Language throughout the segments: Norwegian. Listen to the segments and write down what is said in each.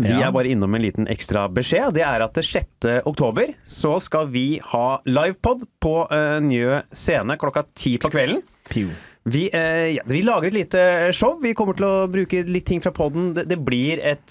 Vi Ja. er bare innom en liten ekstra beskjed. Det er at 6. oktober så skal vi ha livepod på uh, Njø scene klokka ti på kvelden. Pew. Vi, eh, ja, vi lager et lite show. Vi kommer til å bruke litt ting fra poden. Det, det,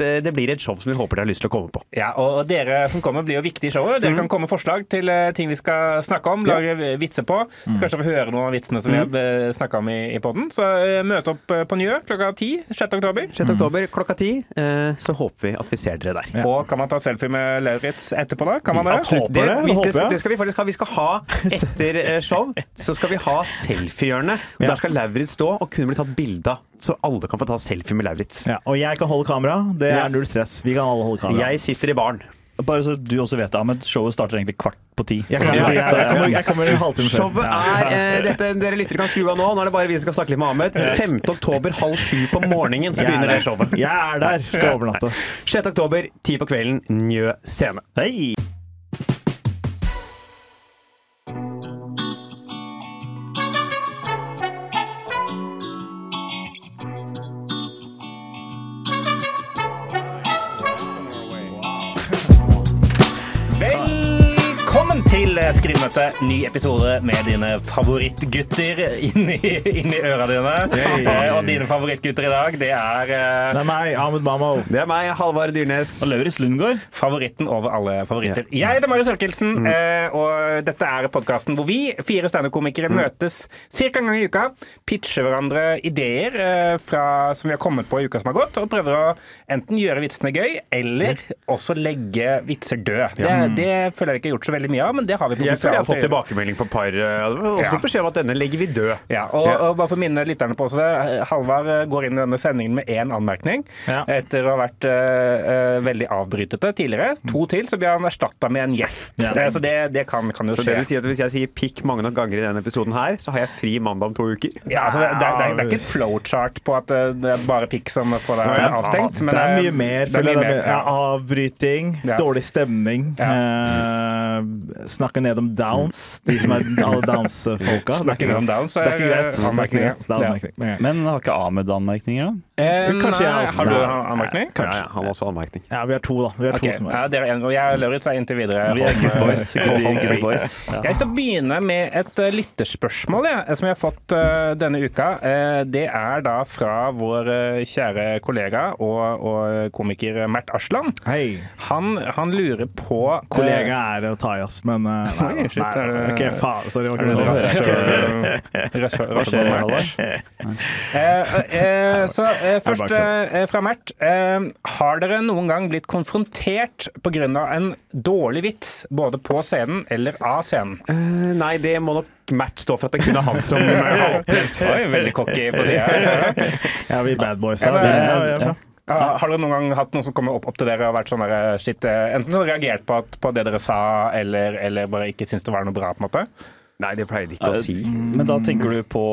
eh, det blir et show som vi håper dere har lyst til å komme på. Ja, og dere som kommer blir jo viktige i showet. Dere kan komme med forslag til eh, ting vi skal snakke om, lage vitser på. Kanskje få høre noen av vitsene som vi har snakka om i, i podden. Så eh, møt opp eh, på Njø klokka 10 6. oktober. 6. oktober klokka ti. eh, så håper vi at vi ser dere der. Ja. Og kan man ta selfie med Lauritz etterpå, da? Kan man det? Absolutt. Det, det, skal, det skal vi faktisk ha. Vi skal ha etter eh, show, så skal vi ha selfiehjørnet. Ja. Skal Lauritz stå og kunne bli tatt bilde av, så alle kan få ta selfie med Lauritz. Ja, og jeg kan holde kamera. Det Ja. er null stress. Vi kan alle holde kamera. Jeg sitter i baren. Bare så du også vet det, Ahmed, showet starter egentlig kvart på ti. Jeg, kan, jeg, jeg, kommer, jeg kommer en halvtime før. Showet er eh, dette, Dere lyttere kan skru av nå. Nå er det bare vi som skal snakke litt med Ahmed. 5. oktober halv sju på morgenen så begynner det showet. Jeg er der. Skal overnatte. 6. oktober, ti på kvelden, Njø scene. Hei! Til Skrivemøte, ny episode med dine favorittgutter inni, inni øra dine. Hey. Og dine favorittgutter i dag, det er eh, Det er meg, Ahmed Mamo. Det er meg, Halvard Dyrnes. Og Lauritz Lundgaard. favoritten over alle favoritter. Jeg heter Marius Ørkelsen, mm. og dette er podkasten hvor vi, fire standup-komikere, møtes ca. en gang i uka, pitcher hverandre ideer eh, fra, som vi har kommet på i uka som har gått, og prøver å enten gjøre vitsene gøy, eller også legge vitser død. Det, det føler jeg ikke har gjort så veldig mye av, men det har vi Jeg føler jeg har fått til. å gjøre. tilbakemelding på par. Og så får også Ja. beskjed om at denne legger vi død. Ja, og, og bare for å minne lytterne på også det, Halvard eh, går inn i denne sendingen med én anmerkning. Ja. Etter å ha vært eh, eh, veldig avbrytete tidligere. To til, så blir han erstatta med en gjest. Ja. Det, så det, det kan, kan jo Så det skje. vil si at Hvis jeg sier pikk mange nok ganger i denne episoden her, så har jeg fri mandag om to uker. Ja, altså det, det, er- det, er, det er ikke et flowchart på at eh, det er bare pikk som får deg avstengt. men det er mye mer. det er mye jeg. Er mer. Ja, ja. avbryting, Ja. dårlig stemning. Eh, snakke ned om downs. De som er alle downs-folka. Det er ikke Snakke ned om downs Det er ikke greit. Det er ikke anmerkninger. greit. Det er anmerkning. Ja. Men har ikke Ahmed anmerkninger, da? Eh, Kanskje jeg også- Har du Nei. anmerkning? Ja, ja, han har også anmerkning. Ja, vi er to, da. Vi er okay. to som er. ja, dere er en, og jeg og Lauritz er inntil videre Vi er good boys. Good, good boys. Ja. Jeg har lyst til å begynne med et uh, lytterspørsmål ja, som jeg har fått uh, denne uka. Uh, det er da fra vår uh, kjære kollega og, og komiker Mert Aslan. Hei. Han, han lurer på eh, Kollega er å ta i, ass, men eh, nei, Oi, shit, nei, nei, det- Ok, faen. Sorry. var Er det ikke? Eh, eh, så først fra Mert. Eh, har dere noen gang blitt konfrontert pga. en dårlig vits, både på scenen eller av scenen? Eh, nei, det må nok Mert stå for at det kun er han som har opplevd. Oi, veldig cocky på sida. Ja, vi bad boys. Ja, Ja, vi, ja, ja, ja. Har dere noen gang hatt noen som kommer opp, opp til dere og vært sånn der, shit, eh, enten sånn reagert på, at, på det dere sa, eller, eller bare ikke syntes det var noe bra? på en måte? Nei, det pleier de ikke å si. Men da tenker du på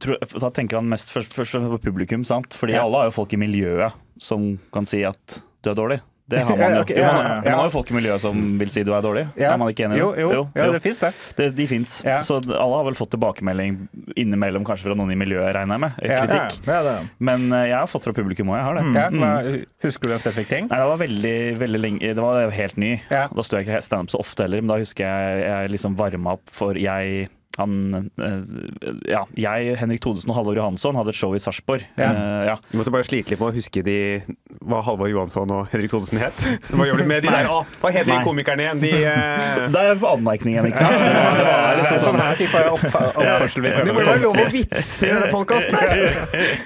Da tenker han mest først, først på publikum, sant? Fordi Ja. alle har jo folk i miljøet som kan si at du er dårlig. Det har man jo. Ja, Jo, man, ja, ja. man har jo folk i miljøet som vil si du er dårlig. Ja. Er man ikke enig Jo, det? jo, ja, det fins det. Det, de fins. Så alle har vel fått tilbakemelding innimellom, kanskje fra noen i miljøet, regner jeg med. Kritikk. Men eh, jeg har fått fra publikum òg, jeg har det. Ja, Mm. hva, husker du en spesifikk ting? Nei, det var veldig, veldig lenge Det var helt ny. Da sto jeg ikke standup så ofte heller, men da husker jeg jeg liksom varma opp for jeg han, eh, ja, jeg, Henrik Thodesen og Halvor Johansson hadde et show i Sarpsborg. Ja. Uh, ja. Du måtte bare slite litt med å huske de, hva Halvor Johansson og Henrik Thodesen het. Hva gjør du med de der, å, Hva heter de komikerne igjen? De, uh... Det er anmerkningen, ikke sant? Det var, det var Det liksom er sånn her type oppførsel vi det må jo være lov å vitse i denne podkasten her!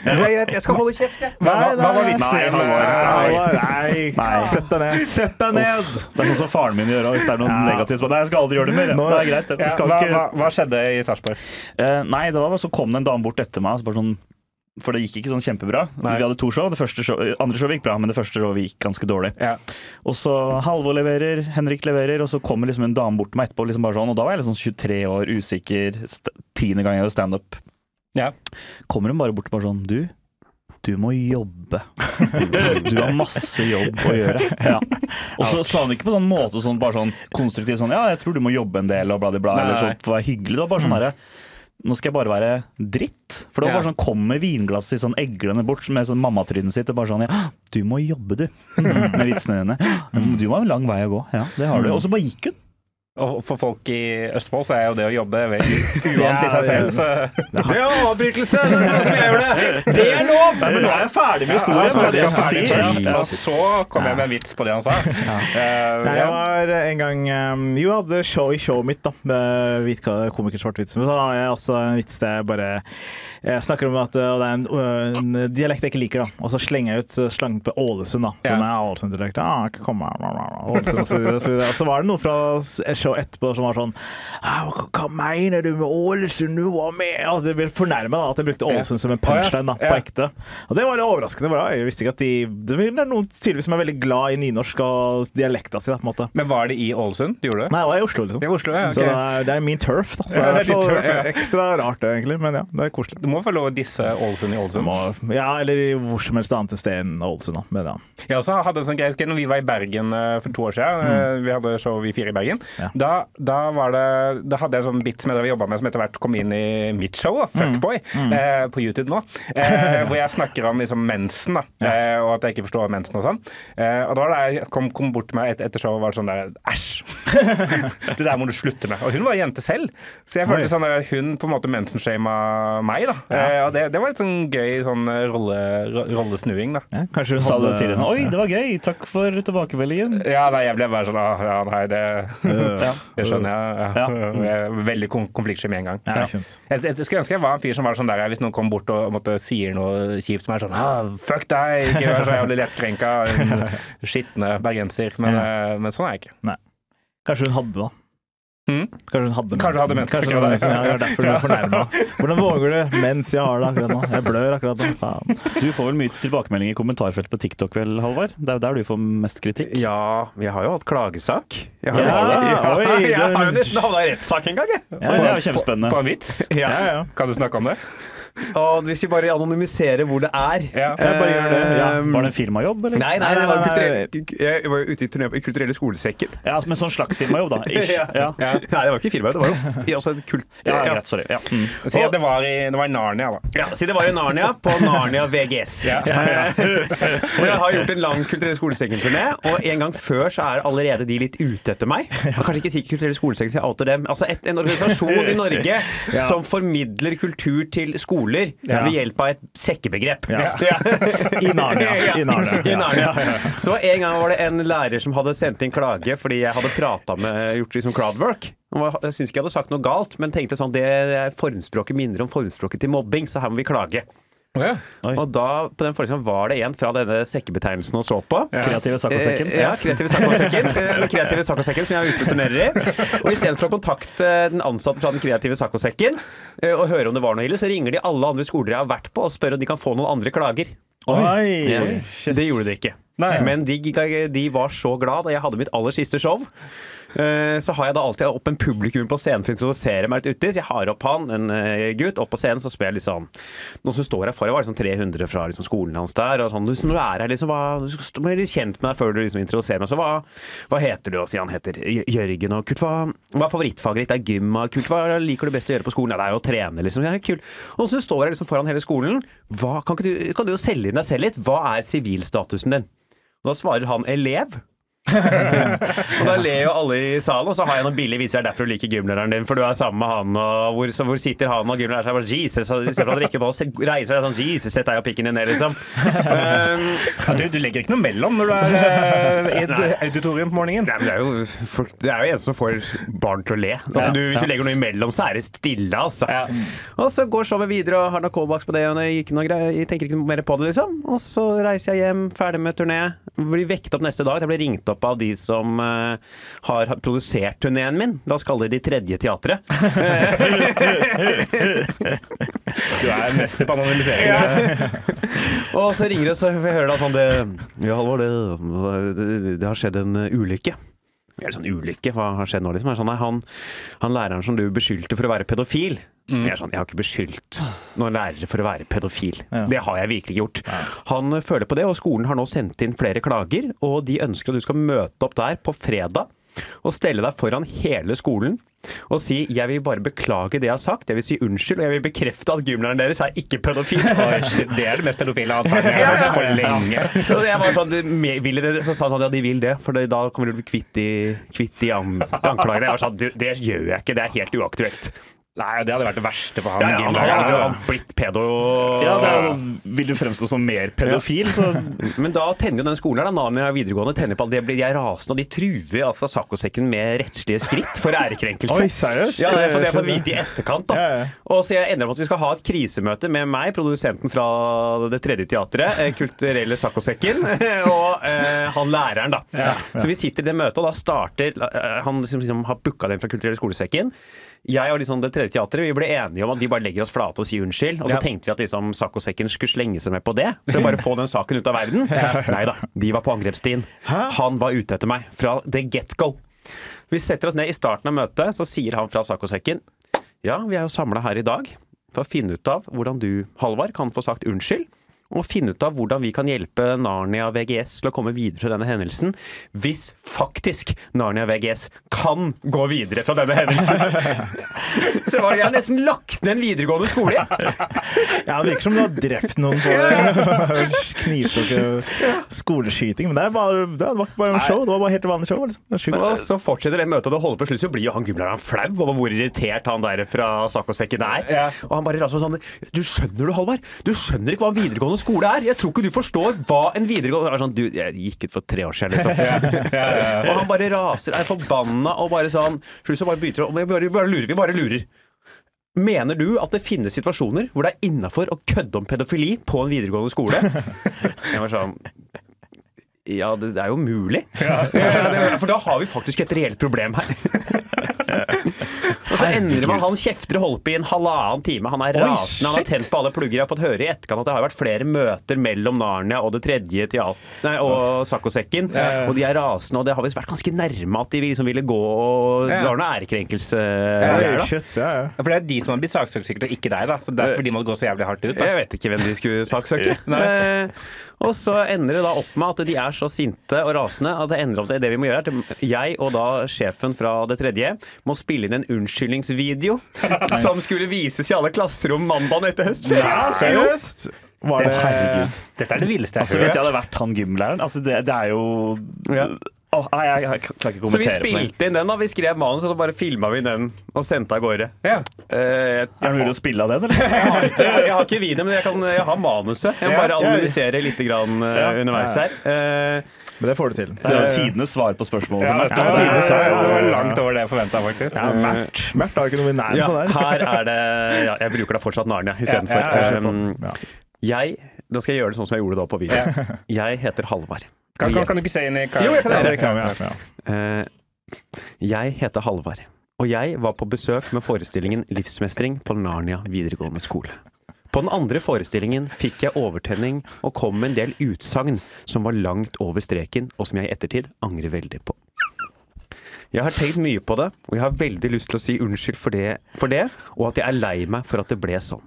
Det er greit, jeg skal holde kjeft, jeg. Hva, var vitsen? Nei. Halvor. Nei, Nei. sett deg ned! Sett deg ned! Det er sånn som faren min gjør hvis det er noe negativt. Nei, jeg skal aldri gjøre det mer. Det er greit. Hva, ikke... skjedde i Sarpsborg? Eh, nei, det var bare så kom det en dame bort etter meg sånn For det gikk ikke sånn kjempebra. Nei. Vi hadde to show. Det show, andre showet gikk bra, men det første showet gikk ganske dårlig. Ja. Og så Halvor leverer, Henrik leverer, og så kommer liksom en dame bort til meg etterpå. Liksom bare sånn, og da var jeg liksom 23 år, usikker. Tiende gang jeg hadde standup. Ja. Kommer hun bare bort og bare sånn Du, du må jobbe. Du har masse jobb å gjøre. Ja. Og så sa hun ikke på sånn måte sånn, bare sånn konstruktiv sånn Ja, jeg tror du må jobbe en del, og bla, bla, bla. Eller sånn, for å være hyggelig. Det var bare sånn herre nå skal jeg bare være dritt. For det var bare sånn, kom med vinglass i sånn eglene bort med sånn mammatrynet sitt. Og bare sånn ja, Du må jobbe, du. Med vitsene dine. «Mm, Du har en lang vei å gå. Ja, det har du. Og så bare gikk hun. Og for folk i Østfold så er jo det å jobbe veldig uvant i seg selv. Så. Det er avbrytelse! Det er sånn som jeg gjør det! Det er lov! Nei, men nå er jeg ferdig med historien. Ja, det jeg skal si. først, Og så kom jeg med en vits på det han sa. Eh, Nei, ja. jeg var en gang um, Jo, jeg hadde show i showet mitt, da. Med hvit komiker svart vits. Men så har jeg også en vits der jeg bare jeg snakker om at det er en, en dialekt jeg ikke liker, da. Og så slenger jeg ut slangen på Ålesund, da. Ja. Sånn er Ålesund-dialekt. Ah, ikke Ålesund, og så videre, og så videre. Og så var det noe fra show etterpå som var sånn ah, hva, mener du med Ålesund, du var med? Og det ble fornærma at jeg brukte Ålesund som en punchline, da, på ekte. Og det var litt overraskende. Bra. Jeg visste ikke at de Det er noen tydeligvis som er veldig glad i nynorsk og dialekta si, da, på en måte. Men var det i Ålesund du gjorde det? Nei, det var i Oslo, liksom. I Oslo, ja, okay. Så det er, det er min turf, da. Så Ja, det er, det er turf, ja. ekstra rart, det, egentlig. Men ja, det er koselig. Du må få lov å disse Ålesund i Ålesund. Må- Ja, eller i hvor som helst annet sted enn Ålesund, da. Men ja. Jeg også hadde en sånn greie Når vi var i Bergen eh, for to år siden, mm. vi hadde show vi fire i Bergen, Ja. Da, da, var det, da hadde jeg en sånn bit som jeg jobba med, som etter hvert kom inn i mitt show, da, Fuckboy, eh, på YouTube nå. Eh, hvor jeg snakker om liksom mensen, da, eh, og at jeg ikke forstår mensen og sånn. Eh, og da var det jeg kom, kom bort til meg et, etter showet og var sånn der Æsj! det der må du slutte med. Og hun var jente selv, så jeg følte Oi. sånn at hun på en måte mensenshama meg, da. Eh, og det, det var litt sånn gøy sånn eh, rolle, ro- rollesnuing, da. Ja, kanskje hun Sa det til henne Oi, det var gøy, takk for tilbakemeldingen. Ja, nei, jeg ble bare sånn ah, Ja, nei, det, Ja. Det skjønner jeg. Ja. Ja. Jeg er veldig kon- konfliktsky med en gang. Jeg, jeg skulle ønske jeg var en fyr som var sånn der hvis noen kom bort og måtte, sier noe kjipt som er sånn ah, Fuck deg! Ikke vær så jævlig lettkrenka. en Skitne bergenser. Men, eh, men sånn er jeg ikke. Kanskje hun hadde, da. Mm. Kanskje hun hadde Kanskje hadde mensen, Kanskje hadde det? mensen. Ja, det er derfor du er fornærma. Hvordan våger du mens jeg har det akkurat nå? Jeg blør akkurat nå. Faen. Du får vel mye tilbakemelding i kommentarfeltet på TikTok vel, Halvard? Det er jo der du får mest kritikk. Ja, jeg har jo hatt klagesak. Jeg har, Ja, ja, oi, jeg har jo det- nesten havna i rettssak en gang, jeg. Ja, det er jo kjempespennende. På en vits? Ja. Ja, ja. Kan du snakke om det? Og hvis vi bare anonymiserer hvor det er Ja. Bare gjør det. Ja, Um, Var det en firmajobb, eller? Nei, nei, det var Nei, nei, kulturell, jeg var jo ute i turné i Kulturelle skolesekken. Ja, Men sånn slags firmajobb, da. Ish. Ja. Ja. Ja. Nei, det var ikke firmajobb, det var jo også et kult... Ja, ja. greit. Sorry. Ja. Mm. Si at det var i, det var i Narnia, da. Ja, si det var i Narnia, på Narnia VGS. Ja. og jeg har gjort en lang Kulturelle skolesekken-turné, og en gang før så er allerede de litt ute etter meg. Jeg kan kanskje ikke si Kulturelle skolesekken, så jeg outer dem. Altså et, en organisasjon i Norge som formidler kultur til skoler Ja. ved hjelp av et sekkebegrep. Ja. I Narnia. I Narnia. I Narnia. Så en gang var det en lærer som hadde sendt inn klage fordi jeg hadde prata med gjort liksom crowdwork. Jeg syns ikke jeg hadde sagt noe galt, men tenkte sånn det formspråket minner om formspråket til mobbing, så her må vi klage. Oi. Og da, på den var det en fra denne sekkebetegnelsen hun så på. Kreative saccosekken. Eh, Ja, kreative saccosekken. Eh, Den kreative saccosekken som jeg er ute og turnerer i. Og istedenfor å kontakte den ansatte fra den kreative saccosekken eh, og høre om det var noe ille, så ringer de alle andre skoler jeg har vært på og spør om de kan få noen andre klager. Oi! Ja, det gjorde de ikke. Nei. Men de, de var så glad da jeg hadde mitt aller siste show. Eh, Så har jeg da alltid opp en publikum på scenen for å introdusere meg litt uti. Så jeg har opp han, en eh, gutt, opp på scenen, så spør jeg litt sånn Noen som står her for, det var liksom 300 fra liksom skolen hans der. Og sånn, «Liksom, når du er her, liksom, hva, du må bli kjent med deg før du liksom introduserer meg. Så hva, hva heter du? Og sier han heter Jørgen. Og Kurt, hva, hva er favorittfaget ditt? Det er gym. Kurt, hva liker du best å gjøre på skolen? Ja, det er jo å trene, liksom. Ja, kult. Og så står jeg liksom foran hele skolen. Hva, kan, du, kan du jo selge inn deg selv litt? Hva er sivilstatusen din? Og da svarer han elev. og da ler jo alle i salen, og så har jeg noen billige viser derfor du liker gymlæreren din, for du er sammen med han, og hvor, hvor sitter han og gymlæreren er bare Jesus, og istedenfor å drikke på oss, reiser seg sånn Jesus, sett deg og pikken din ned, liksom. Um, Ja, du, du legger ikke noe mellom når du er eh, i et auditorium på morgenen. Nei, men det er jo, for, det er jo en som får barn til å le. Altså, du, hvis du legger noe imellom, så er det stille, altså. Ja. Og så går showet videre, og har noe callbacks på det, og jeg, ikke noe greier, jeg tenker ikke mer på det, liksom. Og så reiser jeg hjem, ferdig med turné. Blir vekket opp neste dag. Jeg blir ringt opp gruppe av de som uh, har produsert turneen min. La oss kalle det De tredje teatret. Du er mester på anonymisering. Og så ringer det, så hører du at da sånn det Ja, Halvor, det, det, har skjedd en uh, ulykke. Det er sånn ulykke, hva har skjedd nå, liksom? Er Sånn, nei, han, han læreren som du beskyldte for å være pedofil Jeg er sånn, jeg har ikke beskyldt noen lærere for å være pedofil. Ja. Det har jeg virkelig gjort. Han uh, føler på det, og skolen har nå sendt inn flere klager, og de ønsker at du skal møte opp der på fredag og stelle deg foran hele skolen og si 'jeg vil bare beklage det jeg har sagt', jeg vil si unnskyld, og jeg vil bekrefte at gymlæreren deres er ikke pedofil. Det er det mest pedofile jeg har hørt på lenge. Så jeg var sånn, vil de det? Så sa han at ja, de vil det, for da kommer du bli kvitt de, kvitt de anklagene. Jeg var sånn, det gjør jeg ikke, det er helt uaktuelt. Nei, det hadde vært det verste for han. Ja, ja, han hadde jo blitt pedo. Ja, det vil du fremstå som mer pedofil, så Men da tenner jo den skolen her, da, Narnia videregående, tenner på at de, blir, de er rasende, og de truer altså Saccosekken med rettslige skritt for ærekrenkelse. Oi, seriøst? Ja, det for det har jeg fått vite i etterkant. da. Ja, ja. Og så jeg ender med at vi skal ha et krisemøte med meg, produsenten fra Det tredje teatret, eh, Kulturelle Saccosekken, og eh, han læreren, da. Så vi sitter i det møtet, og da starter eh, Han liksom, liksom har booka den fra Kulturelle skolesekken. Jeg og liksom Det tredje teatret vi ble enige om at vi bare legger oss flate og sier unnskyld. Og så Ja. tenkte vi at liksom Saccosekken skulle slenge seg med på det, for å bare få den saken ut av verden. Nei da, de var på angrepsstien. Han var ute etter meg fra the get-go. Vi setter oss ned i starten av møtet, så sier han fra Saccosekken Ja, vi er jo samla her i dag for å finne ut av hvordan du, Halvard, kan få sagt unnskyld. Og finne ut av hvordan vi kan hjelpe Narnia VGS til å komme videre fra denne hendelsen. Hvis faktisk Narnia VGS kan gå videre fra denne hendelsen. Så var det, jeg har nesten lagt ned en videregående skole. Ja, det virker som du har drept noen på det. skoleskyting. Men det, bare, det var ikke bare en show, det var bare helt vanlig show. Liksom. Det sjukt. Og så fortsetter det møtet, og det holder på slutt, så blir jo han gymlæreren flau over hvor irritert han der fra Saccosekken er. Og han bare raser sånn Du skjønner du, Halvard? Du skjønner ikke hva en videregående skole er! Jeg tror ikke du forstår hva en videregående Det er sånn, du, Jeg gikk ut for tre år siden, liksom. og han bare raser, er forbanna og bare sånn Slutt så bare bryter og Vi bare, bare lurer. Vi bare lurer. Mener du at det finnes situasjoner hvor det er innafor å kødde om pedofili på en videregående skole? Jeg var sånn Ja, det, det er jo mulig. Ja, det, for da har vi faktisk et reelt problem her. Så ender det med at han kjefter og holder på i en halvannen time. Han er rasende, han har tent på alle plugger. Jeg har fått høre i etterkant at det har vært flere møter mellom Narnia og det tredje teater... Nei, og Saccosekken. Og de er rasende, og det har visst vært ganske nærme at de liksom ville gå og Det var noe ærekrenkelse der, da. shit, ja, ja. Ja, For det er de som har blitt saksøkt, sikkert, og ikke deg. da Så Derfor de må gå så jævlig hardt ut. da Jeg vet ikke hvem de skulle saksøke. Og så ender det da opp med at de er så sinte og rasende at det ender opp til det vi må gjøre. er at Jeg og da sjefen fra det tredje må spille inn en unnskyldningsvideo som skulle vises i alle klasserom mandagen etter høstferien. Seriøst? Var det Herregud. Dette er det villeste jeg Altså, hørt. hvis jeg hadde vært han gymlæreren altså, det, det er jo Ja. oh, nei, jeg, jeg klarer ikke å Så vi kommentere på det. spilte inn den, da. Vi skrev manus, og så bare filma vi den og sendte av gårde. Ja. Uh, jeg, Er det mulig å spille av den, eller? jeg, har ikke, jeg har ikke videoen, men jeg, kan, jeg har manuset. Jeg må bare analysere litt grann, uh, underveis her. Uh, Men det får du til. Det er jo tidenes svar på spørsmålet. Ja, det det det. var langt over det jeg forventa, faktisk. Ja, Mert. Mert har ikke noe i nærheten Ja, på der. her er det ja, Jeg bruker da fortsatt Narnia istedenfor. Ja, ja, ja. Jeg Da skal jeg gjøre det sånn som jeg gjorde da på video. Jeg heter Halvard. Kan, kan, kan du ikke se inn i Jo, jeg kan Ja, det. Eh, jeg heter Halvard, og jeg var på besøk med forestillingen Livsmestring på Narnia videregående skole. På den andre forestillingen fikk jeg overtenning og kom med en del utsagn som var langt over streken, og som jeg i ettertid angrer veldig på. Jeg har tenkt mye på det, og jeg har veldig lyst til å si unnskyld for det, for det, og at jeg er lei meg for at det ble sånn.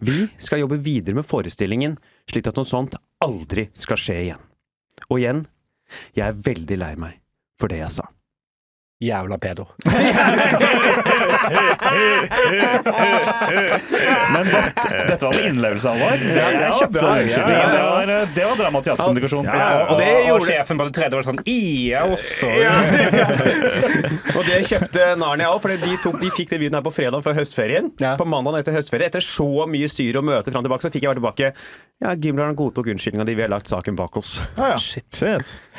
Vi skal jobbe videre med forestillingen, slik at noe sånt aldri skal skje igjen. Og igjen, jeg er veldig lei meg for det jeg sa. Jævla pedo. Men dette, dette var med innlevelse, Alvar. Jeg kjøpte den unnskyldningen. ja, ja. Det var, det var drama og teaterkommunikasjon. Ja, ja. Og det gjorde- sjefen på det tredje var sånn Ia også. Og det kjøpte Narnia òg, for de, tok, de fikk den videoen her på fredag før høstferien. Ja. På mandag etter høstferie. Etter så mye styr og møte fram og tilbake, så fikk jeg være tilbake. Ja, Gymleren godtok unnskyldninga di, vi har lagt saken bak oss. Ja. Shit.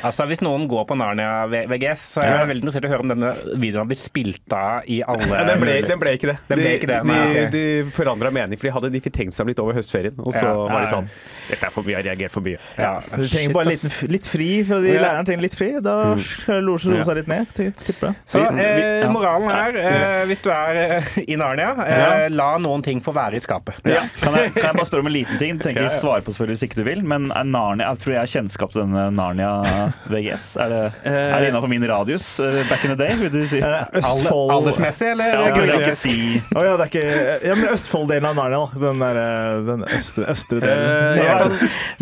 Altså, Hvis noen går på Narnia VGS, så er jeg veldig interessert i å høre om denne videoen har blitt spilt av i alle Ja, den, ble, den ble ikke det. Ble ikke det, de, de, de forandra mening, for de hadde de fikk tenkt seg litt over høstferien. Og så Ja, var de ja, sånn Dette er for mye, jeg har reagert for mye. Ja. Du trenger bare litt, litt fri fra de Ja. lærerne. trenger litt fri. Da roer seg roer seg litt ned. Tipper. Så eh, moralen er, eh, hvis du er eh, i Narnia, eh, la noen ting få være i skapet. Ja. Kan, jeg, kan jeg bare spørre om en liten ting? Du trenger ikke svare på selvfølgelig hvis ikke du vil, men er Narnia, jeg tror jeg har kjennskap til denne Narnia VGS. Er det, er det innenfor min radius eh, back in the day, vil du si? Østfold Aldersmessig, eller? det vil jeg ikke si. Oh, ja, det er ikke Ja, men Østfold-delen av Narnia, da. Den, der, eh, den østre, østre delen.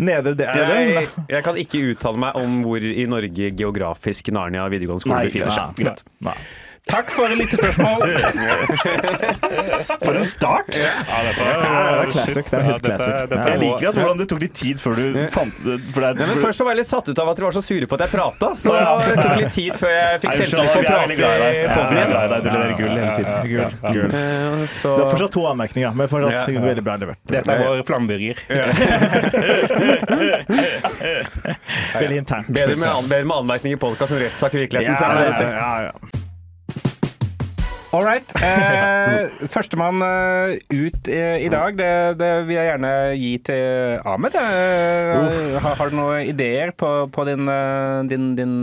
Nedre er Jeg, jeg kan ikke uttale meg om hvor i Norge geografisk Narnia videregående skole befinner seg. Nei, for et lite spørsmål. For en start! Ja, det er classic. Det er helt classic. Ja. Jeg liker at hvordan det tok litt tid før du fant det. For det er, Først så var jeg litt satt ut av at dere var så sure på at jeg prata, så det tok litt tid før jeg fikk selvtillit på å prate i poden Ja, igjen. Du leverer gull hele tiden. Gull. Gull. Eh, Så Det er fortsatt to anmerkninger, men fortsatt Ja, ja. veldig bra levert. Dette er vår flammeburger. Veldig internt. bedre med, anmerkninger anmerkning i podkast enn rettssak i virkeligheten. Så er det ja, det. ja, ja. All right. Eh, Førstemann eh, ut i dag, det, det vil jeg gjerne gi til Ahmed. Eh, har, har du noen ideer på, på din, eh, din, din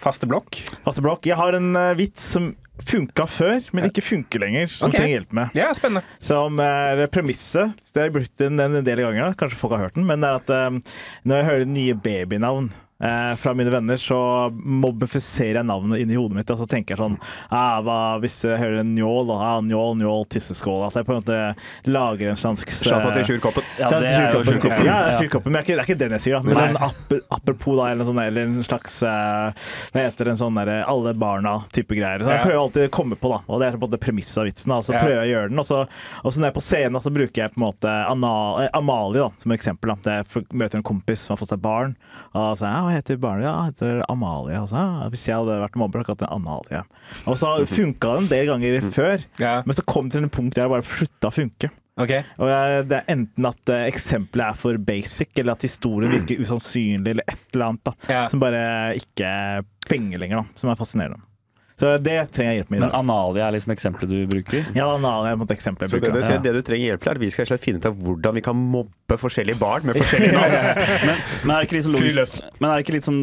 faste blokk? Faste Blokk, jeg har en vits som funka før, men ikke funker lenger. Som okay. trenger hjelp med. Ja, spennende. Som er premisset. Det har jeg brukt den en del ganger, kanskje folk har hørt den. Men det er at når jeg hører nye babynavn eh, fra mine venner, så mobbifiserer jeg navnet inni hodet mitt. Og så tenker jeg sånn ah, hva, Hvis jeg hører en njål, da, ah, njål, njål, tisseskål At jeg på en måte lager en slags eh, til Sjurkoppen. Ja, det er Sjurkoppen. Ja. Sjurkoppen, men det er, ikke, den jeg sier, da. Men Nei. en ap apropos, da, eller, noe eller en slags eh, Hva heter en sånn derre alle barna-type greier. Så jeg prøver alltid å komme på, da. Og det er på en måte premisset av vitsen. da. Så prøver jeg å gjøre den, og så, og så når jeg er på scenen, da, så bruker jeg på en måte Anal, eh, Amalie da, som eksempel. da. Det er møter en kompis som har fått seg barn, og så sier jeg, ja, hva heter barnet? Ja, heter Amalie. Altså. hvis jeg hadde vært mobber, hadde jeg hatt en Analie. Og så funka det en del ganger før, Ja. men så kom det til en punkt der det bare slutta å funke. Okay. Og jeg, det er enten at uh, eksempelet er for basic, eller at historien virker usannsynlig, eller et eller annet da, Ja. som bare ikke penger lenger, da, som er fascinerende. Så det trenger jeg hjelp med i Men. Analia er liksom eksempelet du bruker? Ja, Analia er et eksempel jeg bruker. bruker. det, det, det du trenger hjelp til, er at vi skal slett finne ut av hvordan vi kan mobbe forskjellige barn med forskjellige navn. Men, men, er det ikke litt sånn men er det ikke litt sånn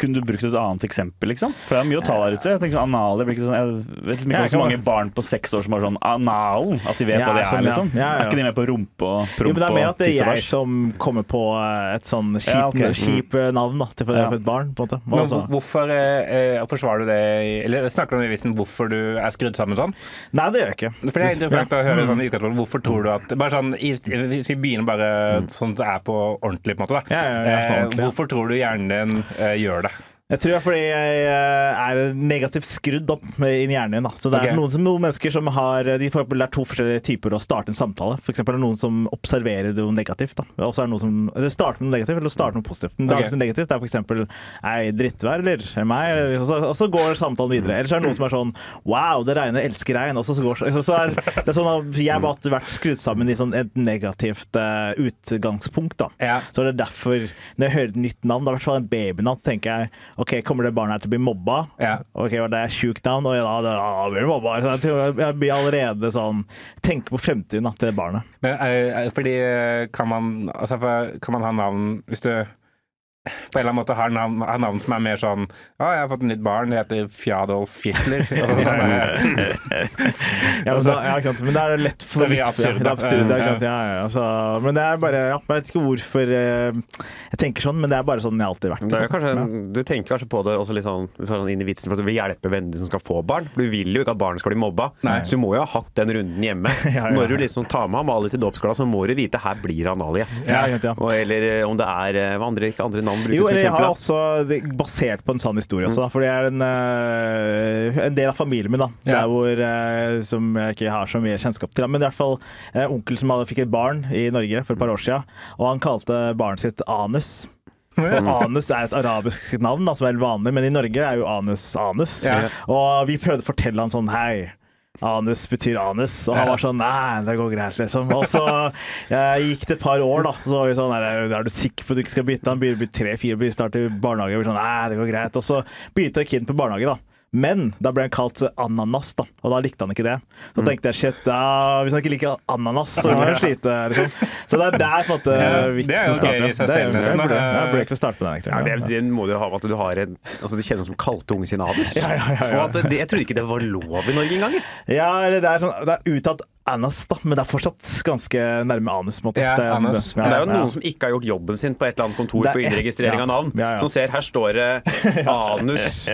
Kunne du brukt et annet eksempel, liksom? For det er mye å ta der ute. Jeg tenker sånn Analia blir ikke sånn Jeg vet liksom ikke om så mange barn på seks år som har sånn anal, at de vet Ja, hva det sånn, er, ja. liksom. Ja, ja. Er ikke de med på rumpe og Jo, promp men det er mer at det er jeg som kommer på eh, et sånn kjipt kjip eh, navn da, til for Ja. for et barn. på en måte. Men Og hvorfor eh, eh, forsvarer du det Eller snakker du om i visen hvorfor du er skrudd sammen sånn? Nei, det gjør jeg ikke. For det er interessant å høre Mm. sånn i utgangspunktet. Hvorfor tror du at Bare sånn Hvis vi begynner bare sånn at det er på ordentlig, på en måte. da Mm. Ja, ja, ja, sånn Eh. Hvorfor tror du hjernen din eh, gjør det? Jeg tror det er fordi jeg eh, er negativt skrudd opp i hjernen. Da. Så det er okay. noen, som, noen mennesker som har De får det er to forskjellige typer å starte en samtale. For eksempel er det noen som observerer noe negativt. Da. Og så er det noen som eller starter noe negativt, eller starter noe positivt. Men okay. det er negativt det er eksempel Ei, drittvær, eller Er meg? Eller, og, så, og så går samtalen videre. Eller så er det noen som er sånn Wow, det regner, elsker regn. Og så, så går så, så er, det er sånn at Jeg har bare vært skrudd sammen i sånn et negativt uh, utgangspunkt. da Ja. så det er derfor, når jeg hører et nytt navn, da, i hvert fall en babynavn, så tenker jeg OK, kommer det barnet her til å bli mobba? Ja. OK, og det er sjukt navn, og ja, det, blir det mobba. Så jeg, blir allerede sånn Tenker på fremtiden da, til barnet. Men, eh, eh, fordi eh, kan man, altså, kan man ha navn Hvis du på en eller annen måte har navn, har navn som er mer sånn Ja, jeg har fått et nytt barn, det heter Fjadolf Hitler. Altså, sånn, Ja, men, da, ja, sant, men det er lett for Det litt- absurd, det er absurd, sant, ja, men det er bare ja, Jeg vet ikke hvorfor eh, jeg tenker sånn, men det er bare sånn jeg alltid har vært. Det er kanskje, Ja. Du tenker kanskje på det også litt sånn, sånn inn i vitsen for at du vil hjelpe venner som skal få barn. For du vil jo ikke at barnet skal bli mobba. Nei. Så du må jo ha hatt den runden hjemme. Ja, ja, Når du liksom tar med Amalie til dåpsgalla, så må du vite her blir Analie. Ja, sant, ja. Og, eller eh, om det er eh, andre, ikke andre navn brukes Jo, som eller jeg har også basert på en sann historie også, da, for det er en, eh, en del av familien min da, der hvor, eh, som jeg ikke har så mye kjennskap til, men i hvert fall eh, onkel som hadde, fikk et barn i Norge for et par år siden, og han kalte barnet sitt Anus. Og Anus er et arabisk navn da, som er helt vanlig, men i Norge er jo Anus Anus. Ja. Og vi prøvde å fortelle han sånn, hei, Anus betyr anus, og han var sånn Nei, det går greit, liksom. Og så jeg gikk det et par år, da. Så var vi sånn Er, du sikker på at du ikke skal bytte? Han begynner å bli tre-fire, blir snart i barnehage. Og vi sånn, Nei, det går greit. Og så begynte kiden på barnehage, da. Men da ble han kalt ananas, da, og da likte han ikke det. Så tenkte jeg shit, da, hvis han ikke liker ananas, så må han slite. Liksom. Så det er der på en måte Ja, det er vitsen jo starter. gøy i Det er- nesten, Jeg burde, jeg starte med den, Ja, det, er, det må du ha at du har en Altså Du kjenner noen som kalte ungen sin anus. Ja, ja, ja, ja. Og at det, jeg trodde ikke det var lov i Norge engang. Ja, eller det er, sånn, det er uttatt anas, da, men det er fortsatt ganske nærme anus. på måte. Ja, Det er- anus. ja, det er jo ja. noen som ikke har gjort jobben sin på et eller annet kontor for innregistrering ja, av navn. ja, ja. Som ser her står det anus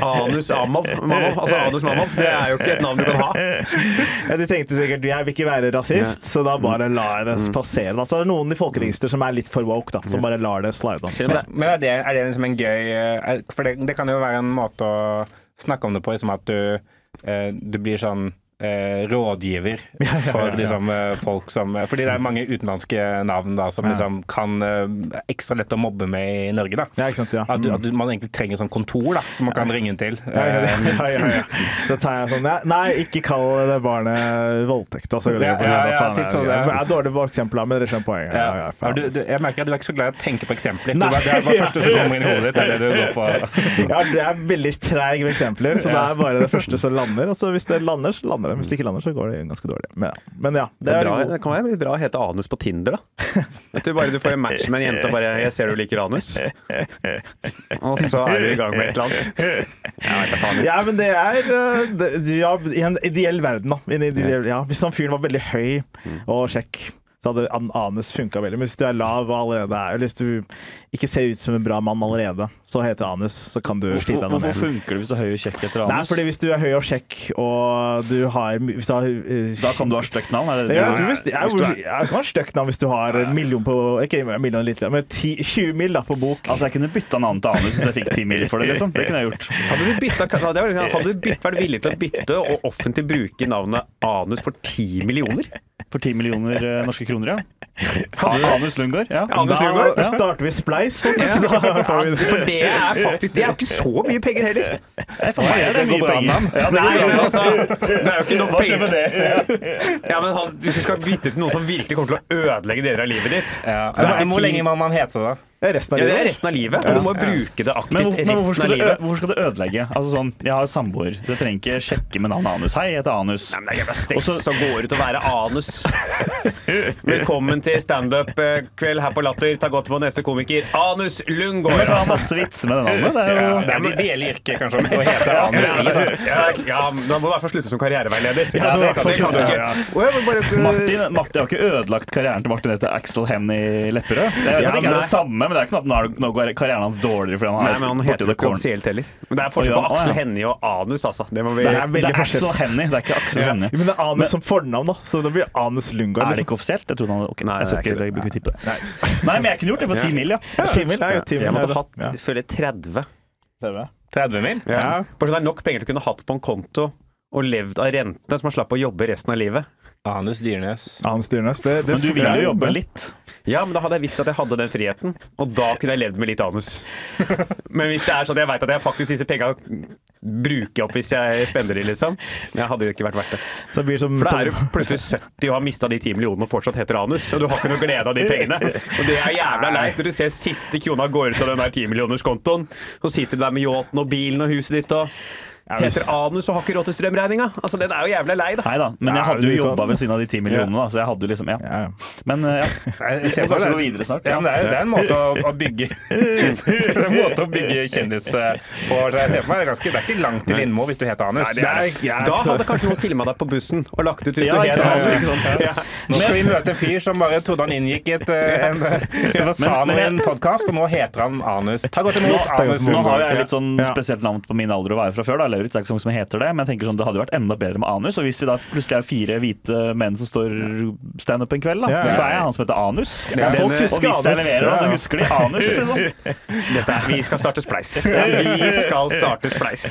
Anus Amav. Mamav, Altså Anus Mamav. Det er jo ikke et navn du kan ha. Ja, de tenkte sikkert jeg vil ikke være rasist, så da bare lar jeg det passere. Da. Så er det noen i folkeregisteret som er litt for woke, da, som bare lar det slide. Da. Men er det, er det liksom en gøy eh, For det, det kan jo være en måte å snakke om det på, liksom at du, eh, du blir sånn rådgiver for liksom, eh, folk som Fordi det er mange utenlandske navn da, som liksom kan eh, ekstra lett å mobbe med i Norge. da. ja, sant, ja. At, at man egentlig trenger sånn kontor da, som man kan ringe til. Ja, ja, Eh, ja, ja. Da tar jeg sånn Nei, ikke kall det barnet voldtekt. Altså, det. er dårlig på eksempler, men dere skjønner poenget. Du, jeg merker at du er ikke så glad i å tenke på eksempler. Nei. det er bare det første som kommer inn i hodet ditt. Det er det du går på. Ja, det er veldig treig med eksempler, så det er bare det første som lander. Og så hvis det lander, så lander det. Hvis det ikke lander, så går det ganske dårlig. Men, ja. men ja, Det, er bra, det kan være litt bra å hete anus på Tinder, da. At du bare du får en match med en jente og bare 'Jeg ser du liker anus'. Og så er du i gang med et eller annet. Ja, men det er uh, det, Ja, i en ideell verden, da. Ja. Hvis han fyren var veldig høy og kjekk, så hadde Anes anus funka veldig. Men hvis du er lav og allerede er Eller hvis du ikke ser ut som en bra mann allerede, så heter anus, så kan du slite deg Hvorfor funker det hvis du er høy og kjekk etter Nei, fordi hvis du er høy og kjekk, og du har hvis du har, uh, Da kan du ha stygt navn? Er det det Ja, du jeg tror tror? hvis, jeg, jeg, jeg kan ha stygt navn hvis du har en million på Ikke en million litt, men 10, 20 mill. på bok. Altså, jeg kunne bytta navn til anus hvis jeg fikk 10 mil for det, liksom. Det kunne jeg gjort. Hadde du, bytta, jeg liksom, hadde du bytt, vært villig til å bytte og offentlig bruke navnet anus for 10 millioner? For 10 millioner eh, norske kroner, ja. Anus Lundgaard, ja. Da Lundgaard? starter vi Spleis, vi For det er faktisk Det er jo ikke så mye penger heller. Nei, for meg er det Det mye penger. Ja, det Nei, men altså Det er jo ikke nok penger. med det? Ja, men han, Hvis du skal bytte til noen som virkelig kommer til å ødelegge deler av livet ditt Ja. Så er det Hvor lenge må man hete Resten av Ja, det er resten av livet, Ja. du må bruke det aktivt Men, hvor, men hvorfor, resten skal av det, ø- hvorfor skal du ødelegge? Altså sånn, Jeg har samboer. Du trenger ikke sjekke med navnet Anus. Hei, jeg heter Anus. Nei, men det er jævla stress Også... så- går det ut å være anus. Velkommen til standup-kveld her på Latter. Ta godt på neste komiker, Anus Lundgård Lundgaard. jeg kan ha masse vitser med det navnet. Det er jo Det er det ideelle yrket, kanskje, å hete Anus i. Ja, ja, da må du i hvert fall slutte som karriereveileder. Ja, det kan du kan du ikke. ja. Å, bare- Martin, Martin har ikke ødelagt karrieren til Martin etter Axel Hennie Lepperød. Det er, Ja, det ikke er det samme, men det er ikke noe at nå, er, nå går karrieren hans dårligere fordi han Nei, er men han heter jo ikke offisielt heller. Men det er forskjell på Aksel ja. Hennie og anus, altså. Det må vi Det er Det veldig er forskjell. Axel Hennie, det er ikke Axel Ja. Hennie. Men det er Anus som fornavn, da, så det blir Anus Lundgaard. Er det Liksom. ikke offisielt? Jeg trodde han hadde Ok, Nei, jeg skal er ikke, ikke jeg ikke tippe. Nei. Nei, men jeg kunne gjort det for ti mil, ja. Jeg måtte hatt føler 30. 30 mil? Ja. Bare så det er nok penger til å kunne hatt på en konto og levd av rentene, så man slapp å jobbe resten av livet. Anus Dyrnes. Anus Dyrnes. Det, det, Men du vil er jo jobbe litt. Ja, men da hadde jeg visst at jeg hadde den friheten, og da kunne jeg levd med litt anus. Men hvis det er sånn at jeg veit at jeg faktisk disse penga bruker opp hvis jeg spender de, liksom, men jeg hadde jo ikke vært verdt det. Så det blir som For da er du plutselig 70 og har mista de 10 millionene og fortsatt heter anus, og du har ikke noe glede av de pengene. Og det er jævla leit når du ser siste krona går ut av den der 10 millionerskontoen, så sitter du der med yachten og bilen og huset ditt og heter anus og har ikke råd til strømregninga. Altså, den er jo jævla lei, da. Nei da, men jeg hadde jo jobba ved siden av de ti millionene, da, så jeg hadde jo liksom Ja. Men eh, ja. Jeg ser Vi må kanskje gå videre snart. Ja, men det, er, det er en måte å, å bygge Det er en måte å bygge kjendis eh, på. Så jeg ser for meg Det er, ganske, det er ikke langt til Lindmo hvis du heter Anus. det er- Da hadde kanskje noen filma deg på bussen og lagt ut hvis Ja, du het anus. Ja. Nå skal vi møte en fyr som bare trodde han inngikk i et, eh, en, en, sa noe i en podkast, og nå heter han Anus. Ta godt imot Anus. Nå har jeg litt sånn spesielt navn på min alder å være fra før. da, Lauritz er ikke sånn som heter det, men jeg tenker sånn, det hadde jo vært enda bedre med anus. Og hvis vi da plutselig er fire hvite menn som står standup en kveld, da, Ja, ja. så er jeg han som heter Anus. Ja, folk husker og hvis jeg leverer, da, så husker de Anus, liksom. Dette er, vi skal starte Spleis. Vi skal starte Spleis.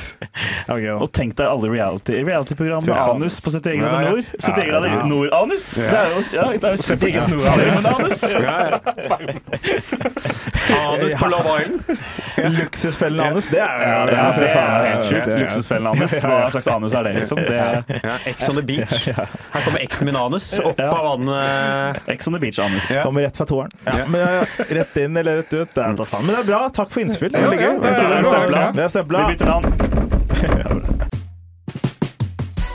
Okay. Og tenk deg alle reality- reality-program med Anus på 71 Ja, grader ja. nord. 71 grader Ja. nord-anus! Det er jo ja, det er jo 71 grader nord-anus. Anus på Love Island. Luksusfellen Anus, det er jo Ja, det er helt sjukt. Luksusfellen Anus. Hva slags anus er det, liksom? Det Ja, Ex on the beach. Her kommer eksen min anus opp Ja. av vannet. Ex on the beach-anus. Kommer rett fra toeren. Ja, men ja, Rett inn eller rett ut. Det er. Men det er bra. Takk for innspill. Det er veldig gøy. ja, ja, ja, Det er stempla. Vi bytter navn.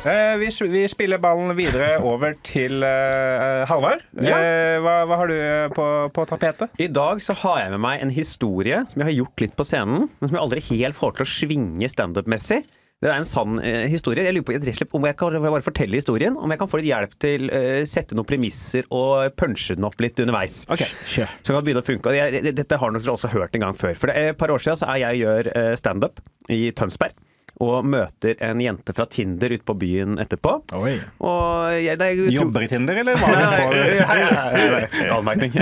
Eh, vi, vi spiller ballen videre over til uh, Halvard. Ja. Uh, hva, hva har du på, på tapetet? I dag så har jeg med meg en historie som jeg har gjort litt på scenen, men som jeg aldri helt får til å svinge standup-messig. Det er en sann uh, historie. Jeg lurer på slett om jeg kan bare fortelle historien. Om jeg kan få litt hjelp til å sette noen premisser og punche den opp litt underveis. Kjør. Så kan det begynne å funke. Jeg, dette har dere også hørt en gang før. For det et par år siden så er jeg gjør uh, standup i Tønsberg. Og møter en jente fra Tinder ute på byen etterpå. Oi. Og jeg, det er, Jobber i Tinder, eller var det på nei, Anmerkning.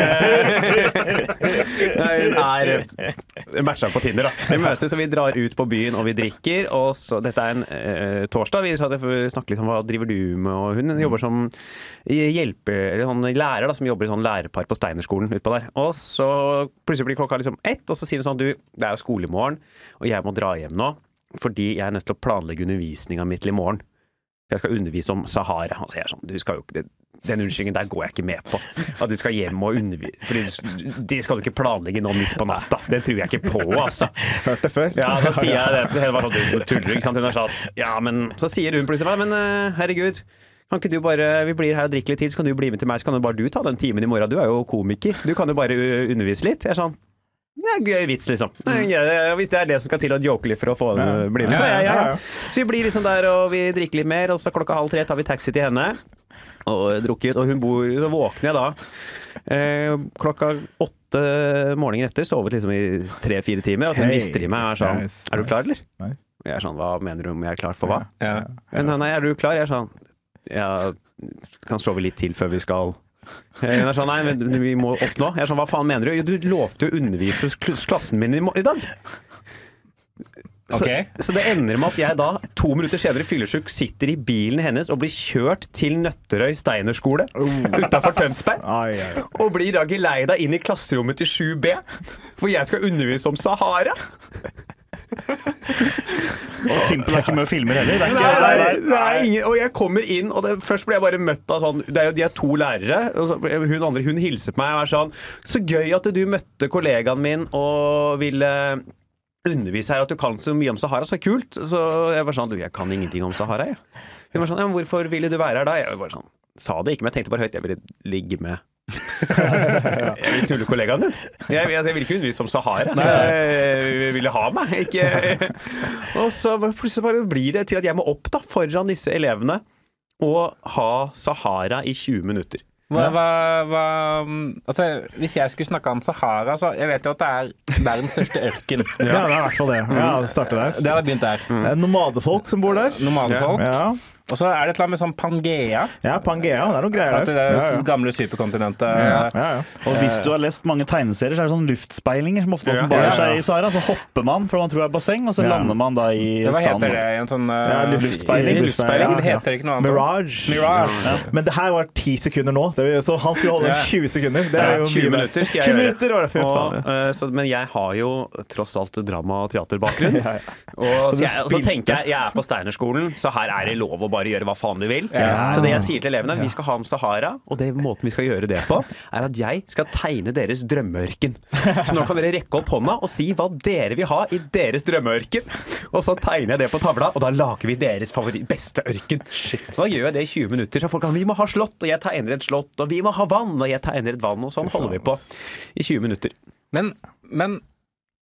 Hun er matcha på Tinder, da. Vi møtes og vi drar ut på byen og vi drikker. Og så, dette er en uh, torsdag. Vi snakker litt om hva driver du med, og hun jobber som hjelper, eller sånn lærer da, som jobber i sånn lærerpar på Steinerskolen utpå der. Og så plutselig blir klokka liksom ett, og så sier hun sånn du, det er jo skolemorgen, og jeg må dra hjem nå. Fordi jeg er nødt til å planlegge undervisninga mi til i morgen. Jeg skal undervise om Sahara. Og så er jeg sånn, du skal jo ikke, den unnskyldningen der går jeg ikke med på. At du skal hjem og undervise Fordi det skal du ikke planlegge nå midt på natta. Det tror jeg ikke på, altså. Hørt det før. Ja, da sier jeg det. Det var sånn, du tuller, ikke sant? Hun er sånn, ja, men Så sier hun plutselig, men eh, herregud. Kan ikke du bare, Vi blir her og drikker litt til, så kan du bli med til meg. Så kan jo bare du ta den timen i morgen. Du er jo komiker. Du kan jo bare undervise litt. Jeg er sånn det er en gøy vits, liksom. Gøy- Hvis det er det som skal til å joke litt for å få henne bli med, så ja, ja, Ja, ja. ja. Så vi blir liksom der, og vi drikker litt mer, og så klokka halv tre tar vi taxi til henne. Og drukket, og hun bor Så våkner jeg da eh, klokka åtte morgenen etter, sovet liksom i tre-fire timer, og hun Hei. rister i meg og er sånn Nice, Er du klar, eller? nice, jeg er sånn Hva mener du om jeg er klar for hva? Ja. Nei, nei, er du klar? Jeg er sånn Jeg kan sove litt til før vi skal Hun er sånn, nei, men vi må opp nå. Jeg er sånn, hva faen mener du? Du lovte å undervise klassen min i, dag. Så, Ok. så det ender med at jeg da, to minutter senere fyllesyk, sitter i bilen hennes og blir kjørt til Nøtterøy Steinerskole utafor Tønsberg. Ai, ai. Og blir da geleida inn i klasserommet til 7B, for jeg skal undervise om Sahara. Og Simpel er ikke med og filmer heller. Det er ikke, nei, nei, nei, ingen, og jeg kommer inn, og det, først ble jeg bare møtt av sånn Det er jo de er to lærere. Så, hun andre hun hilser på meg og er sånn Så gøy at du møtte kollegaen min og ville undervise her, at du kan så mye om Sahara. Så kult. Så jeg var sånn Du, jeg kan ingenting om Sahara, jeg. Hun var sånn Ja, men hvorfor ville du være her da? Jeg var bare sånn Sa det ikke, men jeg tenkte bare høyt. Jeg ville ligge med jeg vil knulle kollegaen din. Jeg, jeg, jeg vil ikke undervise om Sahara. Jeg ville ha meg, ikke Og så plutselig bare blir det til at jeg må opp da foran disse elevene og ha Sahara i 20 minutter. Hva, hva, hva, altså, hvis jeg skulle snakka om Sahara, så jeg vet jo at det er verdens største ørken. Ja, det er i hvert fall det. Ja, det starter der. Det har begynt der. Det er nomadefolk som bor der. Nomadefolk. Ja, Og så er det et eller annet med sånn Pangea. ja Pangea. Det er noen greier der. det Ja, ja. gamle superkontinentet. Ja, ja. Og hvis du har lest mange tegneserier, så er det sånn luftspeilinger som ofte åpenbarer Ja, ja. seg i Sahara. Så hopper man, for man tror det er basseng, og så Ja. lander man da i Hva sand. heter det? En sånn uh, Ja, luft- luftspeiling. luftspeiling, Det ja. heter ikke noe annet. Mirage. Mirage. Men det her var ti sekunder nå, det, så han skulle holde 20 sekunder. Det er jo 20 mye minutter skal jeg 20 minutter var det, fy Og, faen. eh, så, men jeg har jo tross alt drama- og teaterbakgrunn. Og så, jeg, så tenker jeg jeg er på Steinerskolen, så her er det lov å bare gjøre hva faen du vil. Ja. Så det jeg sier til elevene, vi skal ha om Sahara, og det måten vi skal gjøre det på, er at jeg skal tegne deres drømmeørken. Så nå kan dere rekke opp hånda og si hva dere vil ha i deres drømmeørken. Og så tegner jeg det på tavla, og da lager vi deres favoritt, beste ørken. Da gjør jeg det i 20 minutter. Så folk kan, vi må ha slott, og jeg tegner et slott, og vi må ha vann, og jeg tegner et vann, og sånn holder vi på i 20 minutter. Men, men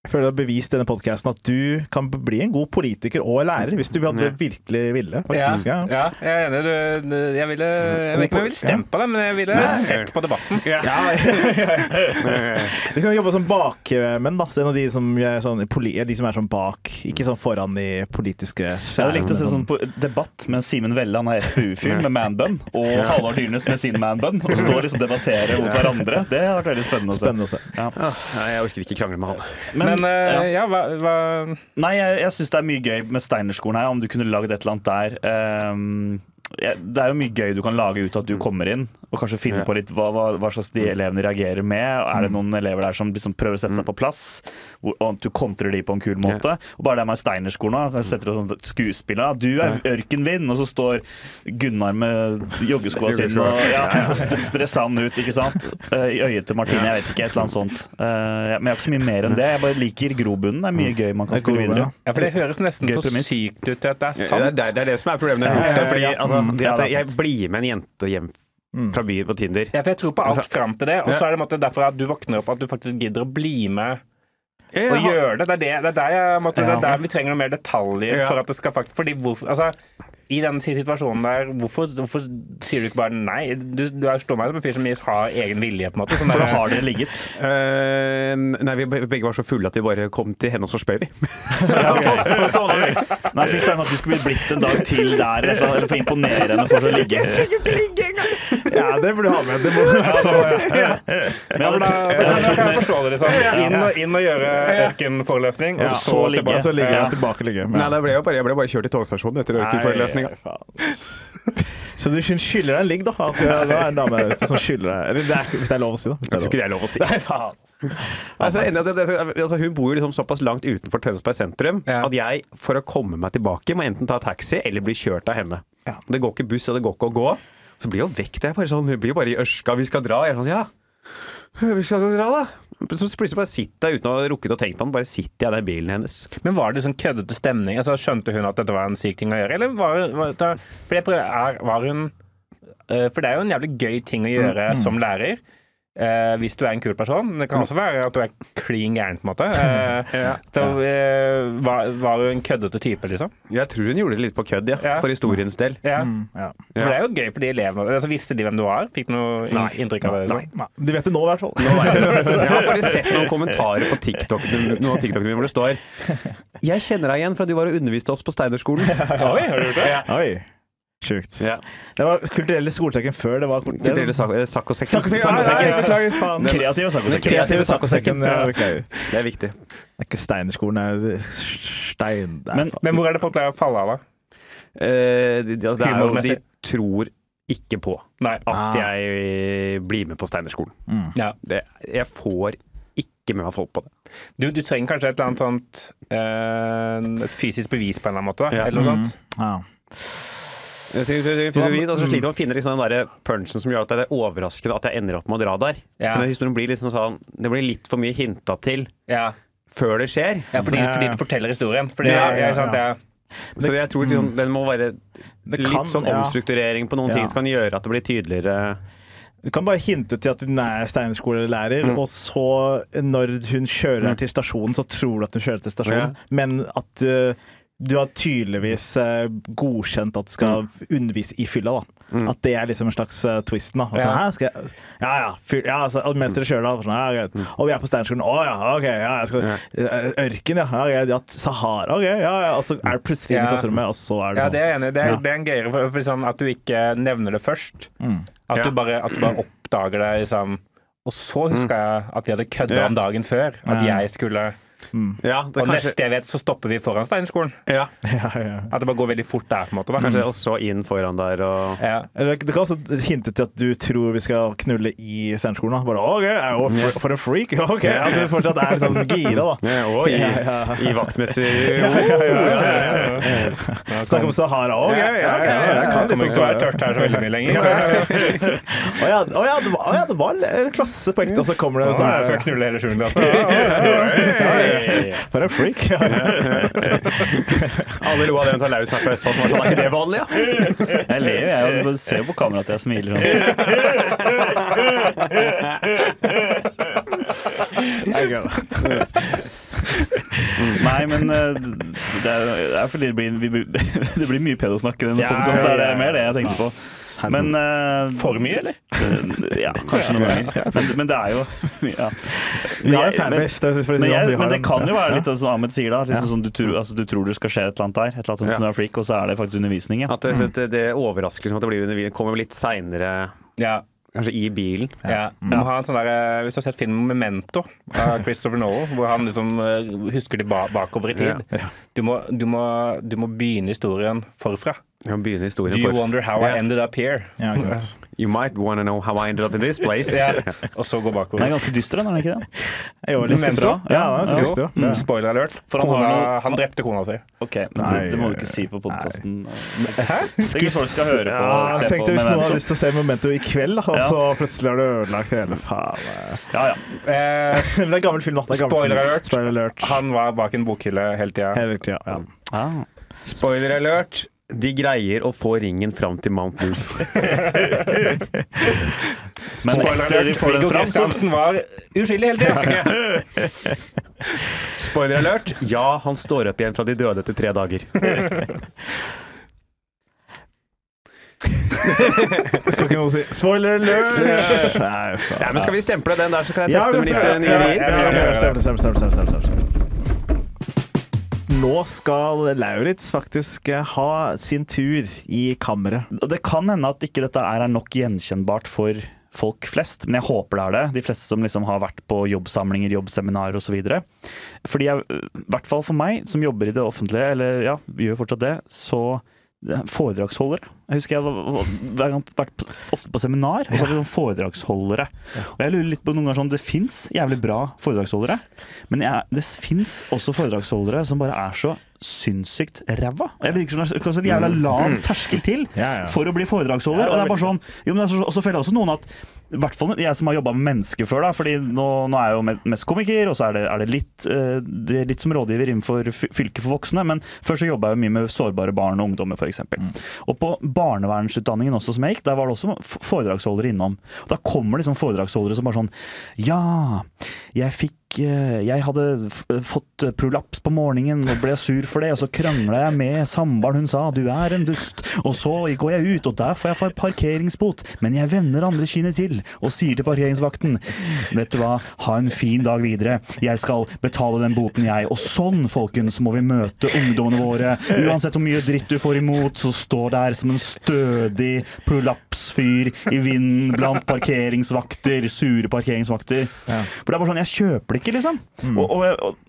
Jeg føler det har bevist denne podkasten at du kan bli en god politiker og lærer, hvis du hadde Ja. virkelig ville. ja, Faktisk. Ja. ja, jeg er enig. Du, du- jeg ville Jeg vet ikke om jeg ville stemt på det, men jeg ville Nei. sett på debatten. Du kan jobbe som bakmenn, da. Så en av de som er sånn, de som er sånn bak, ikke sånn foran de politiske Jeg hadde likt å se sånn på debatt med Simen Velle, han er FpU-fyr med manbun, og Halvard Dyrnes med sin manbun, og står liksom og debatterer mot hverandre. Det har vært veldig spennende å se. Spennende å se. Ja. jeg orker ikke krangle med han. Men, Men uh, ja. hva, hva Nei, jeg, jeg syns det er mye gøy med Steinerskolen her, om du kunne lagd et eller annet der. Ja, Det er jo mye gøy du kan lage ut av at du kommer inn, og kanskje finne Ja. på litt hva, hva, hva slags de elevene reagerer med. Er det noen elever der som liksom prøver å sette seg på plass, hvor, og at du kontrer de på en kul måte? Og bare det med Steinerskolen, òg. Setter sånn skuespiller. Du er ørkenvind, og så står Gunnar med joggeskoa sine og, ja, og sprer sand ut, ikke sant? Eh, I øyet til Martine, jeg vet ikke, et eller annet sånt. Eh, men jeg har ikke så mye mer enn det. Jeg bare liker grobunnen. Det er mye gøy man kan spille videre. Ja, for det høres nesten Gøy for sykt ut til at det er Ja, sant. det, er, det er det som er problemet. Ja, ja, ja, Fordi, altså, Mm. det Ja, at jeg blir med en jente hjem fra byen på Tinder Ja, for jeg tror på alt fram til det, og så er det en måte derfor at du våkner opp at du faktisk gidder å bli med Jeg og gjøre det. Det er, det, det er, der, jeg, måtte, det er der vi trenger noe mer detaljer Ja. for at det skal faktisk Fordi hvorfor Altså, i den situasjonen der, hvorfor, hvorfor sier du ikke bare nei? Du, du er slår meg som en fyr som har egen vilje, på en måte. Sånn For da har dere ligget. Uh, nei, vi begge var så fulle at vi bare kom til henne, og så spøy vi. Nei, Hvis det er at du skulle blitt en dag til der, eller, sånn, for å imponere henne Sånn, så ligge Ja, det burde du ha med. Det må, Men jeg Ja, hadde men da, jeg kan jeg forstå det, liksom. Inn og, inn og gjøre ørkenforelesning, og så så ligge. tilbake. så ligger Ja. jeg tilbake ligge. Nei, det ble jo bare, jeg ble bare kjørt til togstasjonen etter ørkenforelesninga. Faen. Så du skylder deg en ligg, da? At det er en dame ute som skylder deg Eller det er, hvis det er lov å si, da. Jeg tror ikke det er lov å si. Nei, faen. Altså, enda det, det, altså, hun bor jo liksom såpass langt utenfor Tønsberg sentrum Ja. at jeg for å komme meg tilbake må enten ta taxi eller bli kjørt av henne. Ja. Det går ikke buss, og det går ikke å gå. Så blir hun vekk. Det er bare sånn, hun blir bare i ørska. Vi skal dra. Jeg er sånn, ja. Vi skal jo dra, da. Så plutselig bare sitter jeg uten å ha rukket å tenke på den, bare sitter jeg der i bilen hennes. Men var det sånn køddete stemning? Altså, skjønte hun at dette var en syk ting å gjøre, eller var, var, for det prøver, er, var hun eh, For det er jo en jævlig gøy ting å gjøre som lærer. Eh, hvis du er en kul person. Det kan også være at du er klin gæren, på en måte. Eh, Ja. så, eh, var, var hun en køddete type, liksom? Jeg tror hun gjorde det litt på kødd, ja. Ja. For historiens del. Ja. Mm, ja. For det er jo gøy for de elevene. Altså, visste de hvem du var? Fikk du noe inn- inntrykk av det? Nei, Nei, de vet det nå, i hvert fall. Jeg har faktisk sett noen kommentarer på TikTok noen av TikTokene mine hvor det står Jeg kjenner deg igjen fra du var og underviste oss på Steinerskolen. Oi, har du gjort det? Oi. Sjukt. Ja. Det var kulturelle skolesekken før det var Kulturelle sak- sakkosekken. saccosekken. Saccosekken. Nei, nei, Beklager, faen. Kreative sakkosekken. Den kreative saccosekken. Ja, beklager. Det er viktig. Det er ikke Steinerskolen, det er Stein... det er Men-. Men hvor er det folk pleier å falle av, da? Eh, de, de, de, er de tror ikke på Nei. at Ah. jeg blir med på Steinerskolen. Ja. Det, jeg får ikke med meg folk på det. Du, du trenger kanskje et eller annet sånt eh, Et fysisk bevis på en eller annen måte? Ja. Eller noe sånt? Ja. Og så sliter man å finne liksom den der punchen som gjør at det er overraskende at jeg ender opp med å dra der. Ja. For historien blir liksom sånn Det blir litt for mye hinta til Ja, før det skjer. ja fordi, fordi du forteller historien. Fordi, Ja, ja, ja, sant, ja. ja. Så jeg tror liksom, den må være litt sånn omstrukturering på noen Ja. ting som kan gjøre at det blir tydeligere. Du kan bare hinte til at hun er Steinerskolelærer, Mm. og så, når hun kjører deg til stasjonen, så tror du at hun kjører til stasjonen, men at uh, du har tydeligvis uh, godkjent at du skal undervise i fylla, da. Mm. At det er liksom en slags uh, twist, da. altså, Ja. Skal jeg, ja, ja, fyr, ja altså, og mens dere kjører, da. Sånn, ja, greit. Og vi er på Steinerskolen. Å ja, OK. Ja, jeg skal, uh, Ørken, ja. ja, ja. Sahara, OK. Ja, ja. Og så er det plutselig ja. i klasserommet, og så er det sånn. ja, det er jeg enig. Det, er- det er en gøyere for, for sånn at du ikke nevner det først. Mm. At, du bare, at du bare oppdager det liksom Og så huska jeg at vi hadde kødda om dagen før. At jeg skulle Ja, det Og kanskje, neste jeg vet, så stopper vi foran Steinerskolen. ja, Ja, ja. At det bare går veldig fort der, på en måte. Da. kanskje også inn foran der og Ja. Det kan også hinte til at du tror vi skal knulle i Steinerskolen. Bare OK, for, for en freak! Ok, At du fortsatt er litt sånn gira, da. ja, Og i, Ja, ja. i Ja, ja, ja, ja. Snakk om Sahara. OK, ja, ok, jeg kan Kommer ikke til å være tørt her så veldig mye lenger. Å ja, ja, det var, ja, det var en klasse på ekte, og så kommer det Så så det for å det knulle hele sjuende klasse. For en freak! Alle lo av det hun tar Lauritz er fra Østfold, som var sånn Er ikke det vanlig, ja? Jeg ler jo, jeg og ser jo på kameraet at jeg smiler. Sånn. Nei, men eh, det er, fordi det blir, det blir mye pedosnakk i denne podkasten. Det er mer det jeg tenkte på. Men uh, For mye, eller? Ja, kanskje noen ganger. Men, men det er jo ja. Vi har en jeg- Men, jeg, men det kan jo være litt som Ahmed sier, da. Liksom sånn, du, tror, altså, du tror det skal skje et eller annet der. Et eller annet som du er freak, og så er det faktisk undervisning. Ja. At det, det, det overrasker som at det blir undervisning. Kommer litt seinere, Ja. kanskje i bilen. Ja. Du må ha en sånn der, eh, hvis du har sett filmen Memento av Christopher Noel, hvor han liksom eh, husker det bakover i tid Ja. du, må, du, må, du må begynne historien forfra. Jeg kan begynne Do you wonder how I ended up here? Ja. You might want to know how I ended up in this place. Ja. Og så gå bakover. Den er ganske dyster, den, er den ikke det? Jo, litt Mener du? bra. Ja, det er. Mm, Spoiler alert. For han Kona, noe- han drepte kona si. Ok, men Nei, det, det må du ikke si på podkasten. Hæ? Sikkert folk skal høre på Ja, tenkte på Hvis noen har lyst til å se Memento i kveld, da, og Ja. så plutselig har du ødelagt hele faen. Ja, ja. Eh, det er gammel film, da. Er gammel Spoiler film. alert. Spoiler alert. han var bak en bokhylle hele tida. Ja. Ah. Spoiler alert. De greier å få ringen fram til Mount Doom. Men Spoiler etter de alert. får den Viggo fram, så Kristiansen var uskyldig hele tida. Spoiler alert. Ja, han står opp igjen fra de døde etter tre dager. Skal ikke noe si Spoiler alert! Nei. Nei, men Skal vi stemple den der, så kan jeg teste ja, med litt eh, nye Ja, rier? ja, ja, ja, ja, ja, ja, ja, ja, stemmer. Nå skal Lauritz faktisk eh, ha sin tur i kammeret. Det kan hende at ikke dette er nok gjenkjennbart for folk flest, men jeg håper det er det. De fleste som liksom har vært på jobbsamlinger, jobbseminarer osv. Fordi jeg, i hvert fall for meg, som jobber i det offentlige, eller ja, gjør fortsatt det, så Foredragsholdere. Jeg husker jeg gang vært ofte på seminar, og så har vi sånn foredragsholdere. Og jeg lurer litt på noen ganger sånn Det fins jævlig bra foredragsholdere, men jeg, det fins også foredragsholdere som bare er så sinnssykt ræva. Jeg virker som det er så jævla lav terskel til for å bli foredragsholder. Og det er bare sånn jo, men det så, så føler jeg også noen at hvert fall jeg som har jobba med mennesker før, da, fordi nå, nå er jeg jo mest komiker, og så er det, er det litt, eh, det er litt som rådgiver innenfor fylket for voksne, men før så jobba jeg jo mye med sårbare barn og ungdommer, f.eks. Mm. Og på barnevernsutdanningen også som jeg gikk, der var det også foredragsholdere innom. Og da kommer liksom foredragsholdere som bare sånn Ja, jeg fikk eh, jeg hadde fått prolaps på morgenen og ble sur for det, og så krangla jeg med samboeren. Hun sa 'du er en dust', og så går jeg ut, og der får jeg parkeringsbot. Men jeg vender andre kinnet til og sier til parkeringsvakten 'vet du hva, ha en fin dag videre, jeg skal betale den boten, jeg'. Og sånn, folkens, må vi møte ungdommene våre. Uansett hvor mye dritt du får imot, så står der som en stødig prolapsfyr i vinden blant parkeringsvakter, sure parkeringsvakter. Ja. For det er bare sånn, jeg kjøper det ikke, liksom. Og, og, og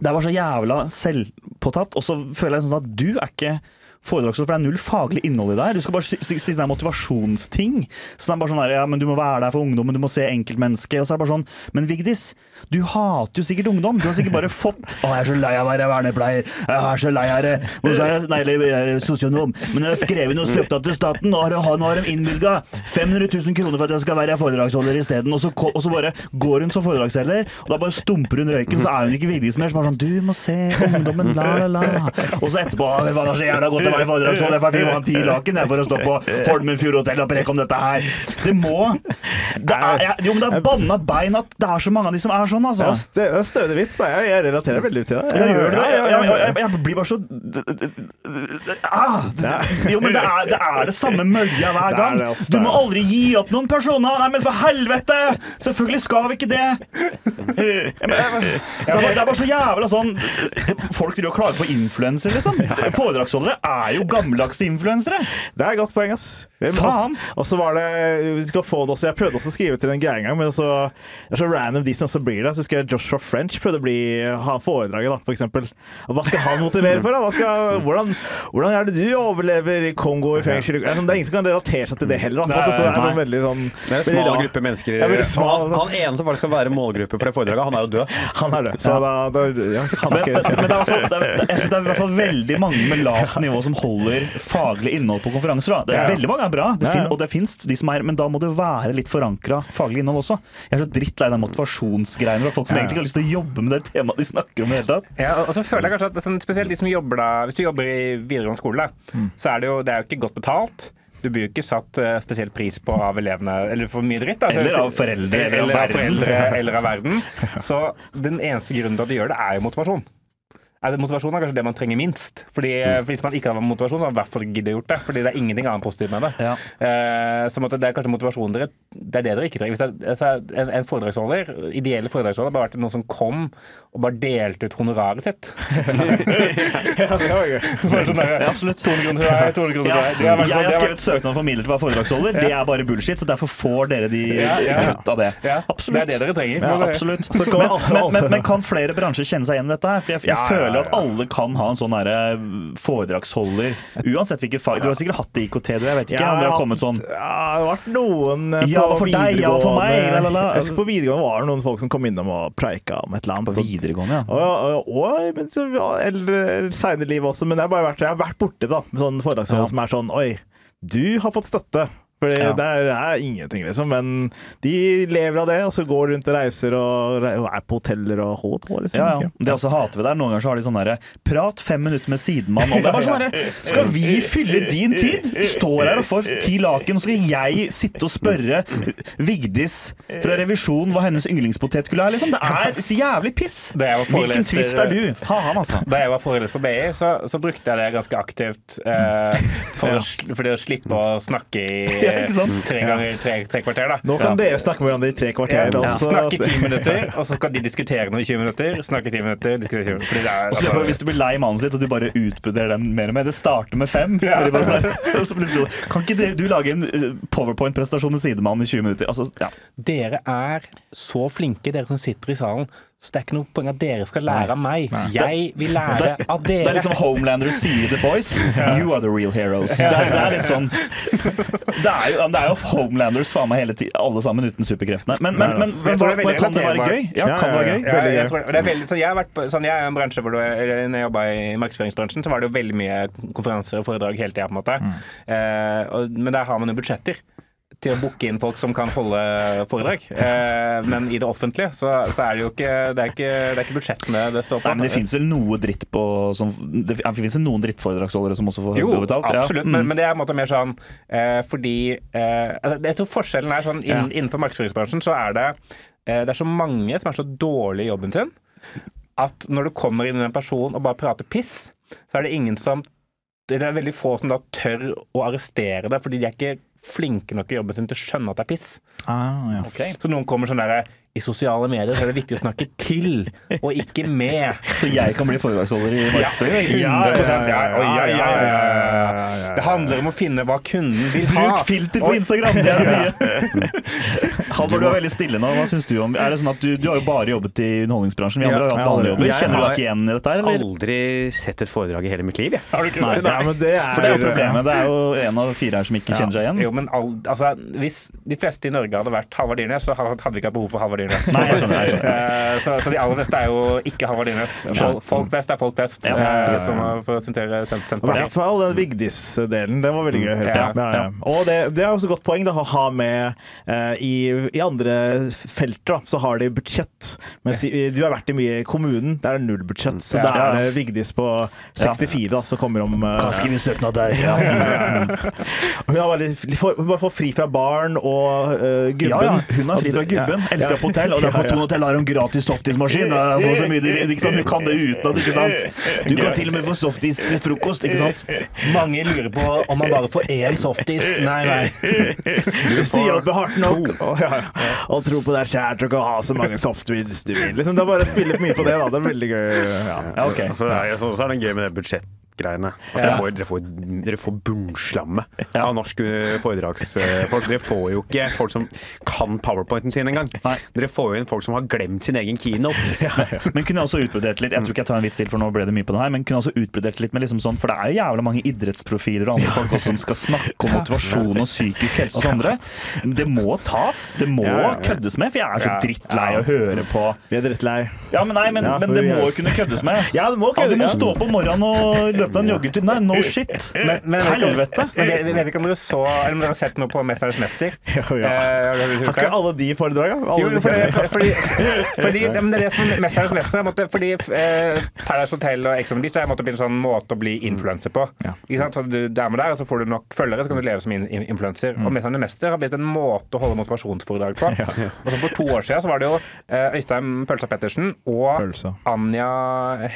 det er bare så jævla selvpåtatt. Og så føler jeg sånn at du er ikke foredragsholder, for det er null faglig innhold i det. Du skal bare si si- si sånne motivasjonsting. Så det er bare sånn der, ja, men du må være der for ungdommen, du må se enkeltmennesket. Og så er det bare sånn, men Vigdis, du hater jo sikkert ungdom. Du har sikkert bare fått Å, jeg er så lei av å være vernepleier. Jeg er så lei av det. Og så er jeg, nei, eller jeg er sosionom. Men jeg har skrevet noe støtta til staten, og har, nå har de innvilga 500 000 kroner for at jeg skal være foredragsholder isteden. Og, og så bare går hun som foredragsholder, og da bare stumper hun røyken, så er hun ikke Vigdis mer. Så bare sånn Du må se ungdommen, la, la, la. Og så etterpå «Å, Det var så jævla var i være foredragsholder, for jeg fikk ti laken for å stå på Holmenfjord hotell og preke om dette her. Det må det er, Jo, men det er banna bein at det er så mange av de som er sånn, altså. Ja, det er stødig vits. Da. Jeg, jeg relaterer veldig til det. Jeg gjør det. Jeg, jeg, jeg, blir bare så ah, det, Jo, men det er, det er det samme mølja hver er gang. Du må aldri gi opp noen personer! Nei, men for helvete! Selvfølgelig skal vi ikke det! Men, Det er bare, det er bare så jævla sånn Folk driver og klager på influensere, liksom. Foredragsholdere er jo gammeldagse influensere. Det er et godt poeng, ass. Men, Faen! Og så var det Vi skal få det også Jeg prøvde også å skrive til en greie en gang, men også, det er så random de som også blir det. Så husker jeg Joshua French prøvde å bli, ha foredraget, da, for eksempel. Og Hva skal han motivere for? da? Hva skal, hvordan, hvordan er det du overlever i Kongo i fengsel? Det er det er ingen som kan relatere seg til det heller. Da. Så det er en veldig sånn Det er en smal rar- gruppe mennesker. Ja, smal. Han, han ene som faktisk skal være målgruppe for det foredraget, han er jo død. Han er død. Så da, da ja, han er men, men det er, i hvert fall- det er, jeg synes det er i hvert fall veldig mange med lavt nivå som holder faglig innhold på konferanser. Da. Det er, Ja, ja. Veldig mange er bra, det fin, og det fins de som er Men da må det være litt forankra faglig innhold også. Jeg er så drittlei den motivasjonsgreiene fra folk som egentlig ikke har lyst til å jobbe med det temaet de snakker om i det hele tatt. Ja, og så føler jeg kanskje at sånn, Spesielt de som jobber da Hvis du jobber i videregående skole, mm. så er det jo det er jo ikke godt betalt. Du blir jo ikke satt eh, spesielt pris på av elevene, eller for mye dritt. da. Eller av foreldre, eller eller av foreldre, eller av verden. Så den eneste grunnen til at du gjør det, er jo motivasjon. Er det, motivasjon er kanskje det man trenger minst. Fordi eh, Hvis man ikke har motivasjon, så har man i hvert fall giddet gjort det. Fordi det er ingenting annet positivt med det. Ja. Eh, så måtte, det er kanskje motivasjonen dere Det er det dere ikke trenger. Hvis det er, altså, en, en foredragsholder, ideelle foredragsholder, bare vært noen som kom og bare delte ut honoraret sitt. Sånn der, absolutt. 200 kroner til deg, 200 kroner til deg. Det har vært jeg sånn- har skrevet søknad for midler til å være foredragsholder. Det er bare bullshit, så derfor får dere de Ja, kutt av det. Ja, Absolutt. Det er det dere trenger. Ja, absolutt. Men, men, men, men kan flere bransjer kjenne seg igjen i dette? For jeg, jeg Ja, ja, føler føler at alle kan ha en sånn her foredragsholder. Uansett hvilket fag. Du har sikkert hatt det i IKT, du. Jeg vet ikke. Ja, det har kommet sånn Ja, det har vært noen på Ja, for deg, ja, for meg, videregående. la, la, la. Jeg husker På videregående var det noen folk som kom innom og preika om et eller annet. på videregående, ja. Og, og, og eller seinere i livet også, men jeg har, bare vært, jeg har vært borti sånn foredragsholder Ja. som er sånn Oi, du har fått støtte. For Ja. det er, det er ingenting, liksom. Men de lever av det, og så går rundt og reiser og, og er på hoteller og holder på. liksom. Ja, ja. Det også hater vi der. Noen ganger så har de sånn derre Prat fem minutter med sidemann. Og det er bare sånn herre Skal vi fylle din tid? Står her og får ti laken, og så skal jeg sitte og spørre Vigdis fra revisjon hva hennes yndlingspotetgull er, liksom? Det er så jævlig piss! Hvilken twist er du? Faen, altså. Da jeg var foreleser på BI, så, så brukte jeg det ganske aktivt eh, for, å, for det å slippe å snakke i? tre ganger tre, tre kvarter. da. Nå kan dere snakke med hverandre i tre kvarter. og så- Snakke i ti minutter, og så skal de diskutere noe i 20 minutter. Snakke i 10 minutter, diskutere 20 minutter. Det er, altså, på, Hvis du blir lei manuset ditt og du bare utbroderer den mer og mer Det starter med fem. Bare der. Og så plutselig, kan ikke du lage en eh, powerpoint-presentasjon med sidemannen i 20 minutter? Altså, ja. Dere er så flinke, dere som sitter i salen, så det er ikke noe poeng at dere skal lære av meg. Jeg vil lære av dere. Det er litt liksom Homelander sier The Boys. You are the real heroes. Det er, det er litt sånn Det er jo, det er jo Homelanders faen meg hele tiden, alle sammen uten superkreftene. Men, men, men, Jeg men hva, det veldig kan det være gøy? Ja, kan det være gøy? Ja, jeg, tror, det er veldig, så jeg, har vært på, sånn, jeg er en bransje hvor du, eller når jeg jobba i markedsføringsbransjen, så var det jo veldig mye konferanser og foredrag hele tida. på en måte. Eh, og, men der har man jo budsjetter til å booke inn folk som kan holde foredrag. Eh, men i det offentlige så, så er det jo ikke Det er ikke, det er ikke budsjettene det står på. Nei, men det fins vel noe dritt på som, Det finnes vel noen drittforedragsholdere som også får Jo, betalt? Jo, absolutt, Mm. men, men det er en måte mer sånn eh, fordi eh, altså, Jeg tror forskjellen er sånn inn, innenfor markedsføringsbransjen så er det Det er så mange som er så dårlige i jobben sin at når du kommer inn i en person og bare prater piss, så er det ingen som Det er veldig få som da tør å arrestere deg, fordi de er ikke flinke nok i jobben sin til å skjønne at det er piss. Ah, ja. okay. Så noen kommer sånn derre i sosiale medier så er det viktig å snakke til, og ikke med. Så jeg kan bli foredragsholder i markedsføring? Ja, 100 ja, Oi, ja, ja, ja, ja, ja, ja. ja. Det handler om å finne hva kunden vil ha. Bruk filter på Instagram! Det er det nye. Halvor, du er veldig stille nå. Hva syns du om Er det sånn at du, du har jo bare jobbet i underholdningsbransjen. Vi andre har jo hatt vanlige jobber. jeg Kjenner du har deg ikke igjen i dette her, eller? Aldri sett et foredrag i hele mitt liv, jeg. Har du ikke Nei, det? Ja, men det er, For det er jo problemet. Det er jo en av fire her som ikke kjenner seg igjen. Jo, men all, altså, Hvis de fleste i Norge hadde vært Halvard Dyrnes, så hadde vi ikke hatt behov for Halvard Dyrnes. Nei, jeg skjønner, jeg skjønner. Eh, så, så de aller fleste er jo ikke Halvard Dyrnes. Folk, folk flest er folk flest, Ja. eh, som for å sitere I hvert fall den Vigdis-delen. Det var veldig gøy. Ja, Ja, ja. Og det, det er også et godt poeng da, å ha med uh, i, I andre felter da, så har de budsjett. Mens de, du har vært i mye i kommunen, der er det null budsjett. Så Ja. da er det Vigdis på 64 da, som kommer om eh, skrive søknad der. Hun har bare, hun bare får fri fra barn og uh, gubben. Ja, ja. Hun har fri fra gubben. Ja. Elsker på hotell. Og det er på Ja, ja. Hotell har hun gratis softismaskin. Får du, du kan det utenat, ikke sant? Du kan til og med få softis til frokost, ikke sant? Mange lurer på om man bare får én softis. Nei, nei. Hvis de jobber hardt nok og, ja, ja. og tro på deg sjæl, du kan ha så mange softwins du vil. Liksom, det er bare å spille mye på det. da, Det er veldig gøy. Ja. Ja, ok. Så er, så, så er det gøy med det budsjettgreiene. At dere, får, dere, får, dere får bunnslammet av norske foredragsfolk. Dere får jo ikke folk som kan powerpointen sin engang. Dere får jo inn folk som har glemt sin egen keynote. Men kunne jeg også utbrodert litt Jeg tror ikke jeg tar en vits til, for nå ble det mye på det her. Men kunne jeg også utbrodert litt med liksom sånn For det er jo jævla mange idrettsprofiler og andre folk også som skal snakke om motivasjon og psykisk helse og andre. Det må tas. Det må Ja, ja, ja. køddes med, for jeg er så Ja. drittlei å høre på Vi er drittlei. Ja, men nei, men, Ja, men det må jo kunne køddes med. Ja, det må køddes. Ja, du må stå stå på morgenen og løpe deg en joggetur. Nei, no shit. Men, men, Helvete. Men jeg, vet ikke om dere så Eller om dere har sett noe på 'Mesternes mester'? Jo, ja. Eh, har ikke alle de foredragene? Alle Jo, fordi, for- fordi, fordi ja, det er det som er Mesternes mester. Måtte, fordi eh, Paradise Hotel og Exo Beach er en sånn måte å bli influenser på. Ikke sant? Så du, er med der, og så får du nok følgere, så kan du leve som in in influenser. Og Mesternes mester har blitt en måte å holde motivasjonsforedrag på. Og så For to år siden så var det jo eh, Øystein Pølsa Pettersen og Pølsa. Anja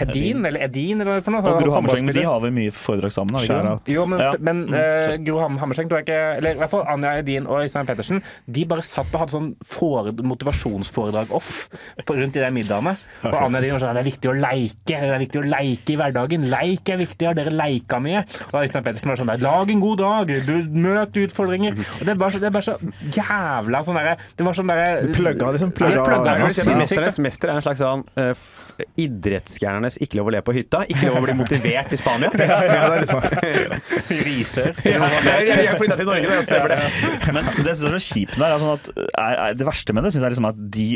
Hedin, eller Edin, eller noe. Og Gro håndballspiller. De har vel mye foredrag sammen? har de ikke det? Jo, men, Ja. men uh, Gro Ham- Hammerseng tror jeg ikke Eller i hvert fall Anja Edin og Øystein Pettersen De bare satt og hadde sånn fore, motivasjonsforedrag off på, rundt i de middagene. Og Anja Edin var sånn Det er viktig å leike. Det er viktig å leike i hverdagen. Leik er viktig. Har dere leika mye? Og Øystein Pettersen var sånn der Lag en god dag. Du Møt utfordringer. Og det er bare så, det er bare så jævla sånn derre Det var sånn derre Plugga, liksom. Plugga, plugga, ja. at Mesternes mester er en slags sånn uh, idrettsstjernernes ikke lov å le på hytta. Ikke lov å bli motivert i Spania. Ja, det er liksom. Risør. Ja, jeg, jeg, jeg flytta til Norge da, jeg stemmer det. Men det jeg synes er så kjipt der, er, sånn at, er, er, det verste med det synes jeg er liksom at de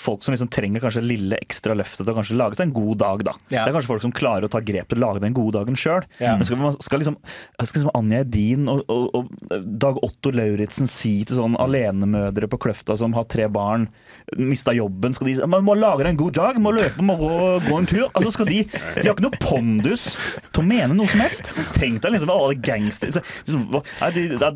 folk som liksom trenger kanskje lille ekstra løftet til å kanskje lage seg en god dag, da. Det er kanskje folk som klarer å ta grep til å lage den gode dagen sjøl. Men skal, man- skal liksom skal liksom Anja Edin og, og, og Dag Otto Lauritzen si til sånn alenemødre på Kløfta som har tre barn, mista jobben Skal de si man må lage deg en god dag, må løpe, må gå, gå en tur? Altså skal De de har ikke noe pondus til å mene noe som helst. Tenk deg liksom alle gangster liksom,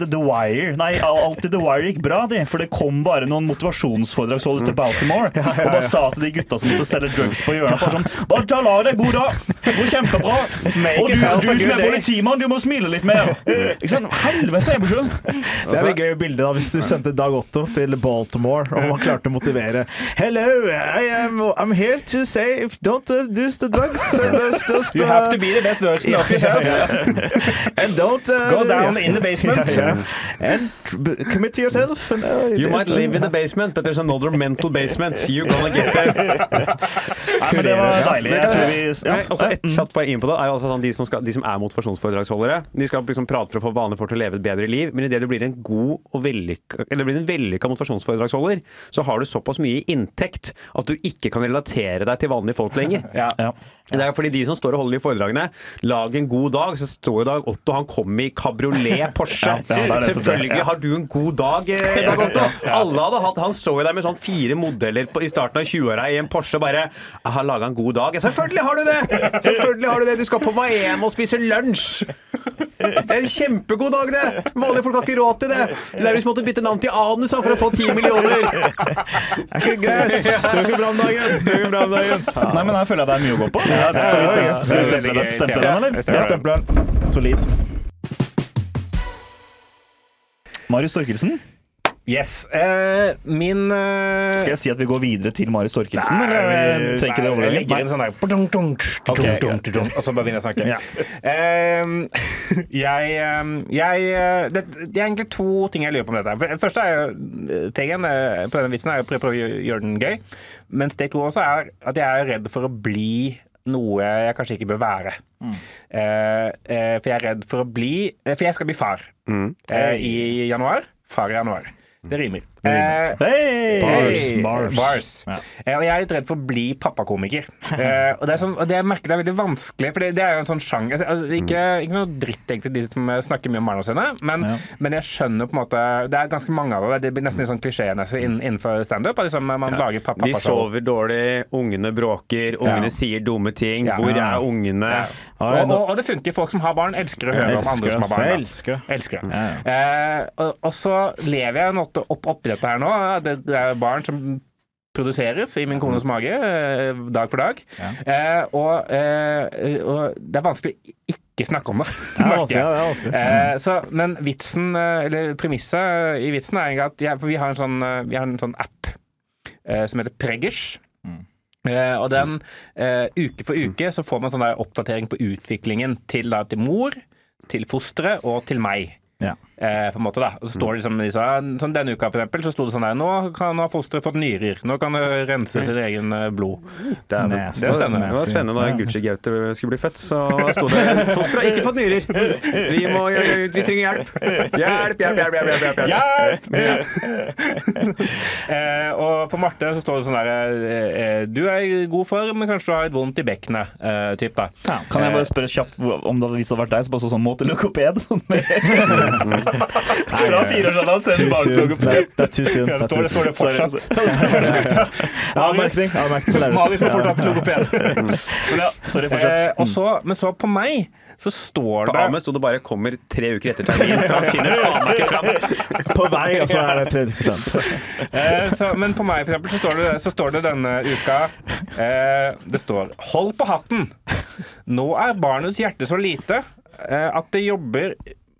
The Wire Nei, alltid The Wire gikk bra, det. For det kom bare noen motivasjonsforedragsholdere til Baltimore og bare sa til de gutta som måtte selge drugs på hjørnet bare sånn Bare ta la deg god dag! Det går kjempebra. Og du, du som er politimann, du må smile litt mer. Ikke sant? Helvete, Ebersjøen! Det er et gøy bilde da, hvis du sendte Dag Otto til Baltimore og han klarte å motivere Hello, I am, I'm here to say if don't uh, do the drugs. Just, uh, You have to be the best version of yourself. And don't uh, Go down in the basement. Yeah, yeah. And commit to yourself. And, uh, You might live in the basement, but there's another mental basement. You're gonna get there. Nei, men det var deilig. Jeg tror vi Ja, også et kjapt poeng inn på det er jo altså sånn de, som skal, de som er motivasjonsforedragsholdere. De skal liksom prate for å få vanlige folk til å leve et bedre liv, men idet du blir en god og vellykka eller blir en vellykka motivasjonsforedragsholder, så har du såpass mye inntekt at du ikke kan relatere deg til vanlige folk lenger. Ja. Ja. Det er fordi de som står og holder de foredragene, lag en god dag, så står jo Dag Otto Han kom i kabriolet Porsche. Ja, Selvfølgelig har du en god dag, eh, Dag Otto. Alle hadde hatt Han så jo deg med sånn fire modeller på, i starten av 20-åra i en Porsche bare Jeg har laga en god dag. Selvfølgelig har du det! Selvfølgelig har du det. Du skal på Miami og spise lunsj. Det er en kjempegod dag, det! Vanlige folk har ikke råd til det. Laurus måtte bytte navn til Anus for å få ti millioner. Det Er ikke greit? Det går ikke bra om dagen. Det går ikke bra om dagen. Nei, men her føler jeg det er mye å gå på. Ja, det Skal vi er stemple, skal vi stemple, den, stemple den, eller? Ja, Jeg stempler den. Solid. Marius Torkelsen? Yes. Uh, min uh... Skal jeg si at vi går videre til Marius Torkelsen, eller eh, trenger ikke det Jeg legger inn sånn der okay, tung, Og så bare begynner jeg å snakke. Ja. Uh, jeg ehm, jeg eh, det, det er egentlig to ting jeg lurer på om dette. Det første er jo Tegen, på denne vitsen er å prøve å gjøre den gøy. Mens steg to også er at jeg er redd for å bli noe jeg kanskje ikke bør være. Eh, for jeg er redd for å bli For jeg skal bli far eh, i januar. Far i januar. Det rimer. Eh! Hey, Bars, bars. bars. Ja. Eh, og jeg er litt redd for å bli pappakomiker. Eh, og det, er sånn, og det jeg merker det er veldig vanskelig, for det, det er jo en sånn sjanger altså, ikke, ikke noe dritt egentlig de som snakker mye om barna sine, men, Ja. men jeg skjønner på en måte Det er ganske mange av det. Det blir nesten litt sånn klisjémessig inn, innenfor standup. Liksom, man lager pa- De sover dårlig, ungene bråker, ungene Ja. sier dumme ting. Ja. Hvor er ungene? Ja. Ja, Og, og, og det funker. Folk som har barn, elsker å høre om andre som har barn. Elsker. Elsker. Ja, Eh, og, og så lever jeg en måte opp, oppi dette her nå. Det, det er barn som produseres i min kones mage eh, dag for dag. Ja. Eh, og, eh, og det er vanskelig å ikke snakke om det. Det vanskelig. Ja, det. Eh, så, men vitsen, eh, eller premisset i vitsen er egentlig at ja, vi har en sånn, eh, vi har en sånn app eh, som heter Preggers. Mm. Eh, og den eh, uke for uke så får man sånn oppdatering på utviklingen til, da, til mor, til fosteret og til meg. Ja. Eh, på en måte da. Og så står det liksom, liksom Sånn Denne uka for eksempel, så sto det sånn der Nå kan nå har fosteret fått nyrer. Nå kan det rense sitt egen eh, blod. Det, er, Nasty. det, var spennende. det var spennende da Gucci-Gaute skulle bli født. Så sto det 'Fosteret har ikke fått nyrer'. Vi, må, vi trenger hjelp. Hjelp, hjelp, hjelp. hjelp, hjelp, hjelp. Hjelp! eh, og på Marte så står det sånn der eh, Du er i god form, men kanskje du har litt vondt i bekkenet. Eh, typ da. Kan jeg bare spørre kjapt om det, hvis det hadde vært deg, så bare så sånn måte logoped? Fra fireårsalderen ser du Too barn til Det, det er too soon. Det står det, fortsatt. Avmerkning. på får fortsatt logoped. Men sorry, Eh, fortsett. så, men så på meg så står På det Ahmed sto det bare 'kommer tre uker etter termin'. For han finner faen meg ikke fram. På vei, og så er det 30 prosent. Eh, så, men på meg for eksempel, så står det, så står det denne uka eh, Det står 'Hold på hatten'. Nå er barnets hjerte så lite eh, at det jobber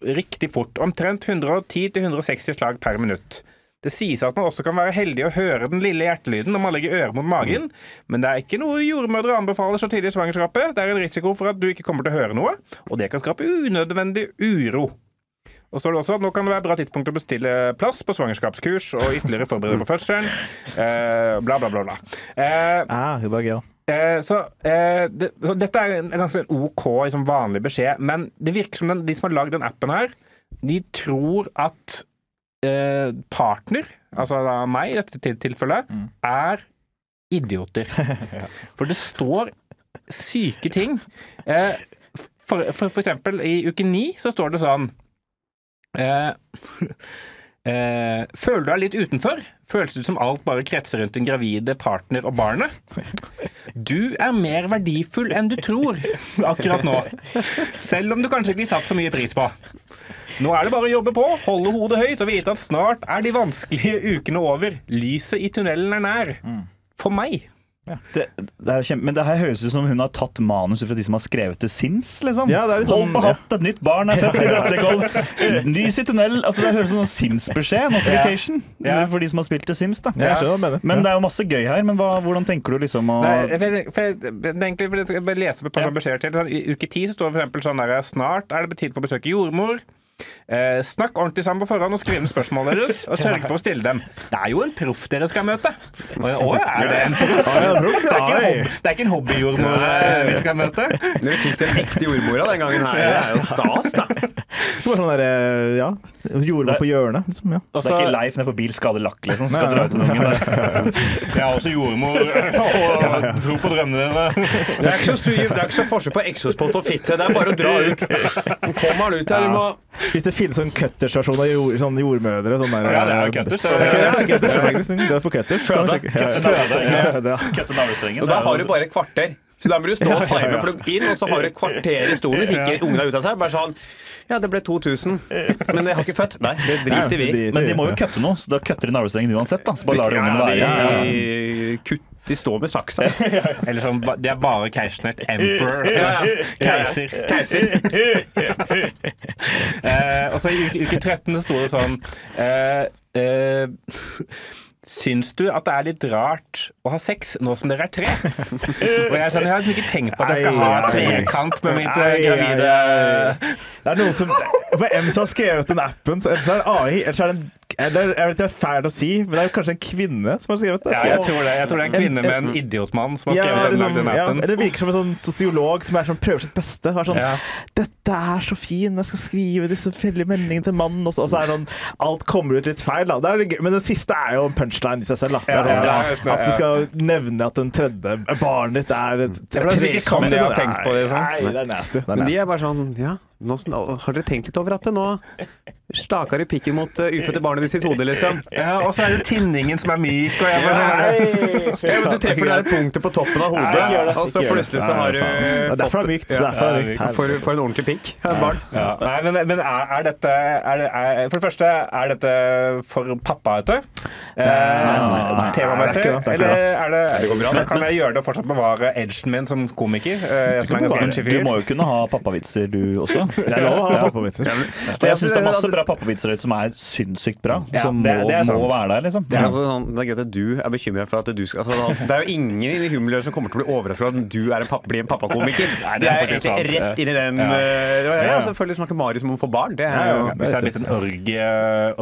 riktig fort. Omtrent 110-160 slag per minutt. Det sies at man også kan være heldig å høre den lille hjertelyden når man legger øret mot magen, men det er ikke noe jordmødre anbefaler så tidlig i svangerskapet. Det er en risiko for at du ikke kommer til å høre noe, og det kan skape unødvendig uro. Og så står det også at Nå kan det være bra tidspunkt å bestille plass på svangerskapskurs og ytterligere forberede på fødselen. Eh, bla, bla, bla. bla. Eh, Ja, Eh, så, eh, det, så Dette er en ganske OK liksom, vanlig beskjed, men det virker som den, de som har lagd den appen her, de tror at eh, partner, altså da meg i dette tilfellet, tilfellet, er idioter. For det står syke ting. Eh, for, for, for eksempel i uke ni så står det sånn eh, Eh, føler du deg litt utenfor? Føles det som alt bare kretser rundt din gravide partner og barnet? Du er mer verdifull enn du tror akkurat nå. Selv om du kanskje ikke blir satt så mye pris på. Nå er det bare å jobbe på, holde hodet høyt og vite at snart er de vanskelige ukene over. Lyset i tunnelen er nær. For meg. Det, det er kjempe, men det her høres ut som hun har tatt manus fra de som har skrevet til Sims. liksom. Ja, det er litt Hold sånn- på hatt, et nytt barn er født i Brattlikhold. Lys i tunnel. altså Det høres ut som en Sims-beskjed. Notification. Ja. For de som har spilt til Sims. da. Men det er jo masse gøy her. Men hva, hvordan tenker du liksom å Nei, for, jeg- for, det egentlig, for jeg bare leser opp et par sånne beskjeder til. Sånn, I uke ti så står det eksempel sånn der Snart er det tid for å besøke jordmor. Eh, snakk ordentlig sammen på forhånd og skriv inn spørsmålene deres, og sørg for å stille dem. Det er jo en proff dere skal møte. Å, er det en proff? Det er ikke en hobby- det er ikke en hobbyjordmor eh, vi skal møte. Dere fikk den ekte jordmora den gangen her. Det er jo stas, da. Det var sånn der, eh, ja, jordbær på hjørnet. Liksom, ja. Også, Det er ikke Leif nede på bil skader lakk, liksom. Skal dra ut en unge der. Jeg er også jordmor og tror på drømmene dine. Det er ikke så, stor, det er ikke så forskjell på eksospott og fitte. Det er bare å dra ut. Kom han ut her. Du må Hvis det finnes sånn cutters-versjon av jord, sånn jordmødre sånn der, Ja, det er jo cutters, Ja, det er cutters, faktisk. Du er på cutter. Føde. Ja, ja, ja. ja. Kutte navlestrengen. Og da har du bare et kvarter. Så da må du stå og time for å inn, og så har du et kvarter i stolen hvis ikke ungen er ute av seg. Bare sånn Ja, det ble 2000, men jeg har ikke født. Nei, det driter vi i. Men de må jo kutte noe, så da kutter de navlestrengen uansett. da. Så bare lar de ungen være. Ja, de, kutt, de står med saksa. Eller sånn, det er bare keisersnitt. Emperor. Keiser. Keiser. uh, og så i uke, uke 13 så sto det sånn uh, eh, Syns du at det er litt rart å ha sex nå som dere er tre? Og jeg, sånn, jeg har liksom ikke tenkt på at jeg skal ha trekant med mitt eh, gravide. Det er noen som For M som har skrevet den appen, så ellers er det AI. Ellers er det en eller, Jeg vet det er fælt å si, men det er kanskje en kvinne som har skrevet det. Ja, jeg tror det. Jeg tror det er en kvinne med en idiotmann som har skrevet den, liksom, lagd den ja, appen. eller det virker som en sånn sosiolog som er sånn, prøver sitt beste. Er sånn, Ja. 'Dette er så fin, jeg skal skrive disse felle meldingene til mannen.' Og så, og så er det sånn Alt kommer ut litt feil. Da. Det er men den siste er jo en punchline i seg selv. Da. Det Ja, er sånn, ja, ja, ja. At du skal nevne at den tredje barnet ditt er tre, det er ikke sånn jeg har tenkt på det, sånn. Nei, det er nasty. Det er Men de nasty. er bare sånn Ja, nå, har dere tenkt litt over at det nå staker i pikken mot uh, ufødte barnet i sitt hode, liksom? Ja, og så er det tinningen som er myk, og jeg bare sånn Ja, men du treffer det der punktet på toppen av hodet, Nei, det. og så plutselig så har du faen. Det er det mykt. Derfor er det mykt. For, for en ordentlig pikk av et barn. Ja, nei, men, men er, er dette er, er, For det første, er dette for pappa ute? Eh, Temamessig? er er Eller er det, det går bra, kan jeg gjøre det og fortsatt bevare edgen min som komiker? Eh, som Du må jo kunne ha pappavitser, du også. Det er lov å ha pappavitser. Jeg syns det er masse bra pappavitser som er sinnssykt bra. Ja, som det- må, er må være der, liksom. Det er, altså sånn, det er greit at du er bekymra for at du skal altså, Det er jo ingen i humormiljøet som kommer til å bli overrasket over at du er en pappa, blir en pappakomiker. Det er er egentlig rett inn i den Ja. uh, Ja, selvfølgelig snakker Marius om å få barn. Det er jo Hvis jeg hadde blitt en orgie,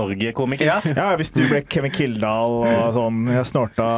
orgiekomiker. Ja. Ja, hvis du ble Kevin Kildahl og sånn Jeg snorta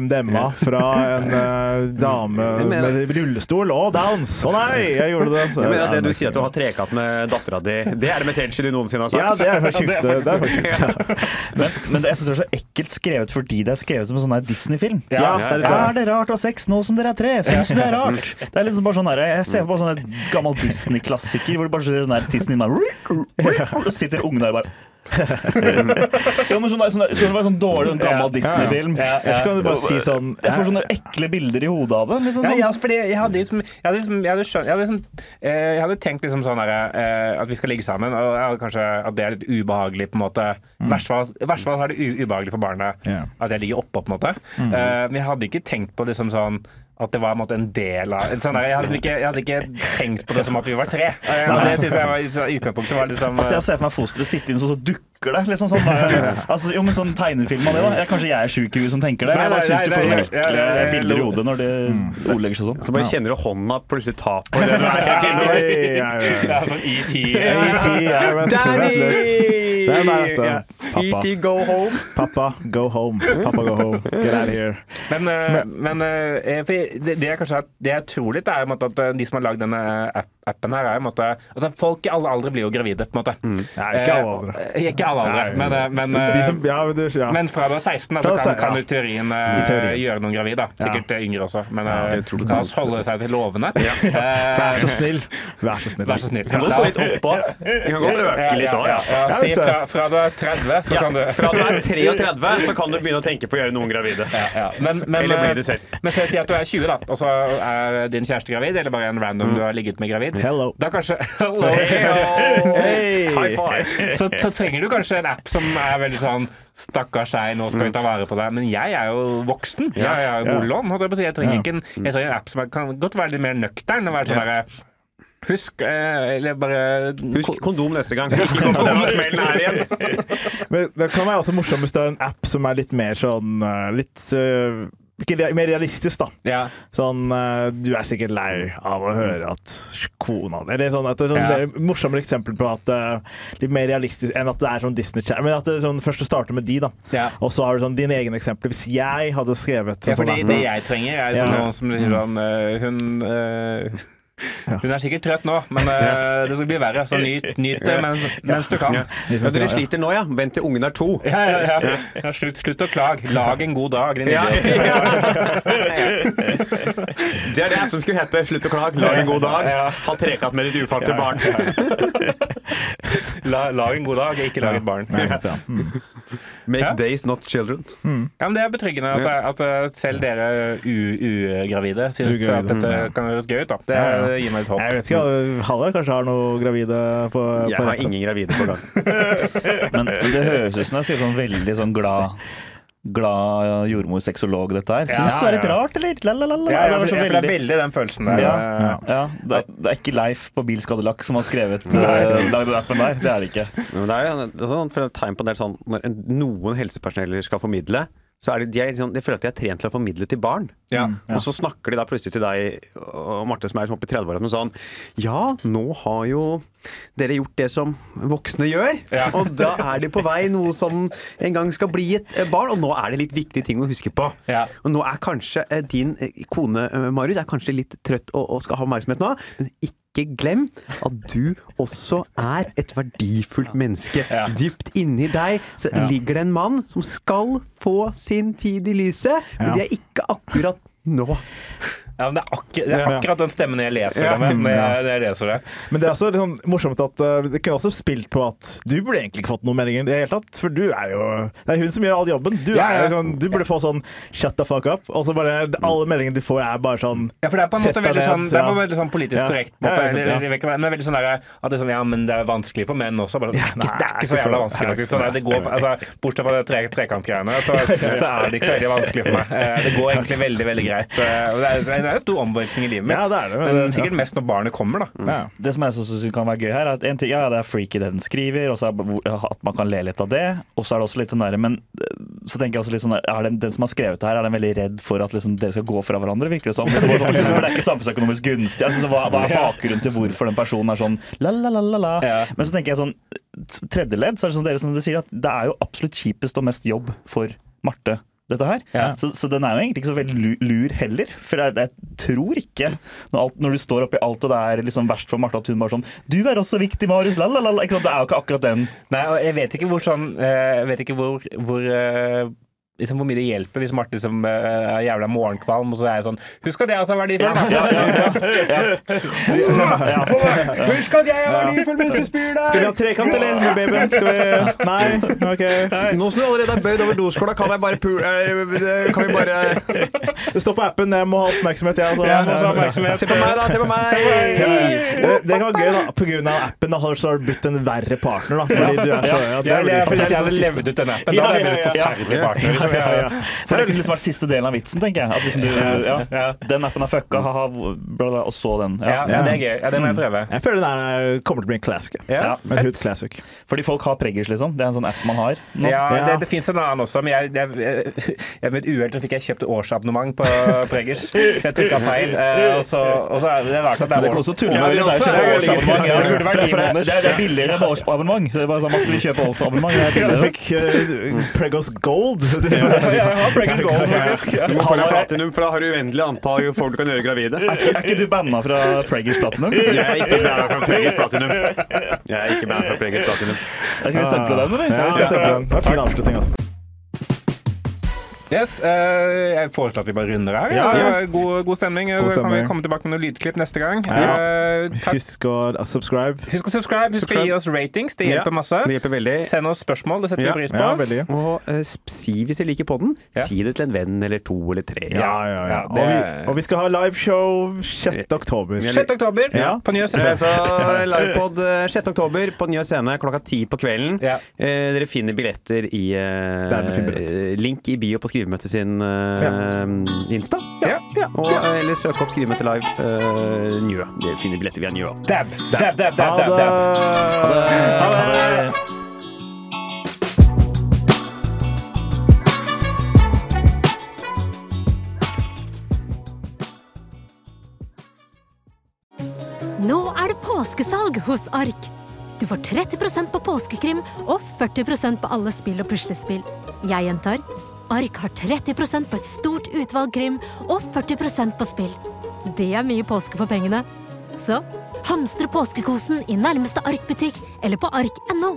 MDMA fra en uh, dame med rullestol og downs. Å nei, jeg gjorde det. Så, Jeg mener at Det du sier at du har trekatt med dattera di. Det er det mest edgy du noensinne har sagt. Ja, det er det sjukeste. Det er faktisk ja. Men, men jeg syns det er så ekkelt skrevet fordi det er skrevet som en sånn Disney-film. Ja, det er sånn. Er det rart å ha sex nå som dere er tre? Syns du det er rart? Det er liksom bare sånn her, Jeg ser på sånn gammel Disney-klassiker hvor det bare sitter sånn her tissen din bare Og sitter ungen der bare ja, men sånn, sånn, sånn, der- sånn, sånn dårlig sånn gammel Disney-film. Ja, ja, ja. bare si sånn Jeg får sånne ekle bilder i hodet av det. Liksom sånn. ja, fordi jeg hadde liksom Jeg hadde, liksom, jeg hadde, skjønt, jeg hadde, liksom, eh, jeg hadde tenkt liksom sånn her, eh, at vi skal ligge sammen, og kanskje at det er litt ubehagelig, på en måte. I verste fall, verste fall er det u ubehagelig for barnet at jeg ligger oppå, på en måte. Eh, men jeg hadde ikke tenkt på liksom sånn at det var en, måte, en del av sånn der, jeg, hadde ikke, jeg hadde ikke tenkt på det som at vi var tre. Eh, og det synes jeg var utgangspunktet var liksom Altså, jeg ser for meg fosteret sitte inn, så, så dukker det. Liksom sånn, altså, jo, men sånn tegnefilm av det, da. Jeg, kanskje jeg er sjuk i huet som tenker det. men Jeg bare syns du får sånne ekle bilder i hodet når det ordlegger seg sånn. Så bare kjenner du hånda plutselig ta på den Danny! Det er bare dette. Pappa. Go home. Pappa, go home. Pappa, go home. Get out of here. Men, men, men eh, for det, det, er kanskje at, det jeg tror litt, er at eh, de som har lagd denne app, appen her, er på en måte altså Folk i alle aldre blir jo gravide, på en måte. Nei, ikke alle aldre. Eh, ikke alle aldre, Nei. men, eh, men, eh, som, ja, men ja. men fra du er 16, altså, kan, kan du teorien, eh, I teorien. gjøre noen gravid. Sikkert eh, yngre også, men eh, la oss holde seg til lovene. Vær så Eh, snill. Vær så snill. Vær så snill. Kan godt gå litt oppå. Vi kan godt øke litt òg. Si fra, fra du er 30, så kan du fra du er 33, så kan du begynne å tenke på å gjøre noen gravide. ja, ja. Men, men, Eller blir eh, det selv. men så si at du er 20, da, og så er din kjæreste gravid, eller bare en random du har ligget med gravid. Hello. Da kanskje Hello. Hey. High five. så, så trenger du kanskje en app som er veldig sånn Stakkars deg, nå skal vi ta vare på deg. Men jeg er jo voksen. Jeg har boliglån. holdt Jeg, på å si. jeg trenger ikke en, jeg trenger en app som er, kan godt være litt mer nøktern. Og være sånn derre Husk, eh, eller bare Husk kondom neste gang. Husk kondom her igjen. Men det kan være også morsomt hvis det er en app som er litt mer sånn eh, Litt eh, mer realistisk, da. Ja. Sånn eh, Du er sikkert lei av å høre at kona Eller sånn et det sånn Ja. morsommere eksempel på at uh, Litt mer realistisk enn at det er sånn Disney Channel. Men at det sånn, først starter med de, da. Ja. Og så har du sånn dine egne eksempler. Hvis jeg hadde skrevet Ja, sånn det, det jeg trenger, er sånn Ja. noen som sier sånn øh, Øh, hun er sikkert trøtt nå, men uh, det skal bli verre. Så nyt, nyt det mens, mens du kan. Ja. ja, dere sliter nå, ja. Vent til ungen er to. Ja, ja, ja. ja slutt, slutt å klage. Lag en god dag, din Ja. Det er det appen skulle hete. Slutt å klage, lag en god dag. Ja. Ha trekatt med ditt ufarte barn. La, lag en god dag, ikke lag et barn. Ja, ja. Mm. Make Ja. days, not children. Ja, men Det er betryggende at, at øh, selv dere ugravide syns at dette kan høres gøy ut. da. Det Ja, gir meg litt håp. Jeg vet ikke, Halvard kanskje har noe gravide på, Jeg på har ingen gravide på gang. Men det høres ut som jeg sier sånn veldig sånn glad Glad jordmor-sexolog, dette her. Syns Ja, du det er litt ja. rart, eller? La, la, la, la. Ja, det ja, det er veldig veldig den følelsen der. ja, ja. Det, er, det er ikke Leif på Bilskadelakk som har skrevet uh, lagd den appen der. Det er det ikke. Men det er jo sånn, et tegn på en del sånn, Når en- noen helsepersoneller skal formidle, så er det, de er, liksom, jeg føler at de er trent til å formidle til barn. Ja. Og så snakker de da plutselig til deg og Marte som er sånn oppe i 30-årene sånn Ja, nå har jo dere gjort det som voksne gjør. Ja. Og da er de på vei noe som en gang skal bli et eh, barn. Og nå er det litt viktige ting å huske på. Ja. Og nå er kanskje eh, din eh, kone Marius er kanskje litt trøtt og, og skal ha oppmerksomhet nå. Men ikke glem at du også er et verdifullt menneske. Ja. Dypt inni deg så ligger det en mann som skal få sin tid i lyset, men Ja. det er ikke akkurat nå. Ja, men det, er det er akkurat den stemmen jeg leser Ja. med når jeg, når jeg leser det. Men det er også sånn morsomt at uh, det kunne også spilt på at du burde egentlig ikke fått noen meldinger i det hele tatt. For du er jo Det er hun som gjør all jobben. Du, Ja, ja. sånn, du burde få sånn shut the fuck up. Og så bare Alle meldingene du får, er bare sånn Ja, for det er på en måte veldig sånn, det er på veldig sånn politisk korrekt. Måte, men veldig sånn der, at det er sånn, ja, men det er vanskelig for menn også. Bare, sånn, det, er ikke, det er ikke så jævla vanskelig. faktisk. Sånn, det går, altså, bortsett fra det tre, trekantgreiene, så, så er det ikke så veldig vanskelig for meg. Eh, Det går egentlig veldig veldig greit. Eh, det er, det er en stor omveltning i livet mitt. Ja, det er det, men- Men sikkert mest når barnet kommer, da. ja. Det som jeg synes kan være gøy her, er at en ting, ja, det er freaky det den skriver, og så er at man kan le litt av det. Og så er det også litt den derre Men eh, så tenker jeg også litt sånn er den, den som har skrevet det her, er den veldig redd for at liksom, dere skal gå fra hverandre, virker det som? Liksom, for det er ikke samfunnsøkonomisk gunstig. Altså, hva, hva er bakgrunnen til hvorfor den personen er sånn la, la, la, la, la. Ja. Men så tenker jeg sånn tredje ledd, så er det sånn dere som dere sier at det er jo absolutt kjipest og mest jobb for Marte dette her. Så, så den er jo egentlig ikke så veldig lur heller. For jeg, jeg tror ikke, når, alt, når du står oppi alt og det er liksom verst for Martha at hun bare sånn Du er også viktig, Marius. La, la, la, la. Ikke sant? Det er jo ikke akkurat den. Nei, og jeg vet ikke hvor sånn eh, Jeg vet ikke hvor, hvor eh, Liksom hvor mye det hjelper hvis Marte liksom, eh, er jævla morgenkvalm, og så er jeg sånn Husk at jeg også er verdifull! Husk at jeg er verdifull mens du spyr Skal vi ha trekant, eller? Med babyen? Skal vi Nei? OK. Nå som du allerede er bøyd over doskåla, kan jeg bare pu... eh, Kan vi bare Det står på appen. Jeg må ha oppmerksomhet, jeg. Altså. Ja, må ha oppmerksomhet. Se på meg, da! Se på meg! Det, det kan være gøy, da. På grunn av appen da, har du blitt en verre partner, da. Fordi du er så ja, det Ja, er det, jeg- veldig- Hvis jeg hadde levd ut den appen, da hadde jeg blitt en forferdelig partner. Liksom. Ja, ja, ja. For det kunne liksom vært siste delen av vitsen, tenker jeg. At liksom du, ja, Ja. Den appen er fucka, ha-ha, bla, bla, og så den. Ja, ja, det er gøy. Ja, det må jeg prøve. Jeg føler den er, kommer til å bli en classic. Ja. En classic. Fordi folk har preggers, liksom. Det er en sånn app man har. nå. Ja, Ja. det, det fins en annen også, men jeg, jeg, jeg med et uhell fikk jeg kjøpt årsabonnement på Preggers. Jeg trykka feil. eh, Og så, og så er det rart at det er kan også tulle med det er også er årsabonnement. Det er- er billigere med årsabonnement. Det er bare sånn, at vi kjøper årsabonnement. Jeg fikk uh, Pregos Gold. Jeg har Preggers Gold, faktisk. Du må få deg platinum, for da har du uendelig antall folk du kan gjøre gravide. Er ikke, er ikke du banna fra Preggers Platinum? Jeg er ikke bandet fra Preggers Platinum. Jeg er ikke bandet fra Preggers Platinum. Skal vi stemple den, eller? Ja, jeg stemple den. Det var en fin avslutning, altså. Yes, eh, jeg foreslår at vi bare runder her. Ja, ja. God, god stemning. God Kan vi komme tilbake med noen lydklipp neste gang. Ja. Eh, takk. Husk å uh, subscribe. Husk å subscribe. Husk å gi oss ratings. Det hjelper masse. Det hjelper veldig. Send oss spørsmål. Det setter Ja. vi pris på. Ja, veldig. Og uh, si hvis dere liker podden. Ja. Si det til en venn eller to eller tre. Ja, ja, ja. Ja, Og, vi, og vi skal ha liveshow 6. oktober. 6. oktober Ja. på Njø Eh, scene. Så livepod eh, 6. oktober på Njø scene klokka ti på kvelden. Ja. Eh, dere finner billetter i eh, Der finner billetter. eh, link i bio på skrivemøtet sin eh, Insta. Ja. Og, eh, eller søk opp Skrivemøte live uh, Njø. Dere finner billetter via Njø. Dab, dab, dab, dab, dab, dab, Ha det! dab. Ha det! Nå er det påskesalg hos Ark. Du får 30% på påskekrim og 40% på alle spill og puslespill. Jeg gjentar Ark har 30% på et stort utvalg krim og 40% på spill. Det er mye påske for pengene. Så hamstre påskekosen i nærmeste Ark-butikk eller på ark.no.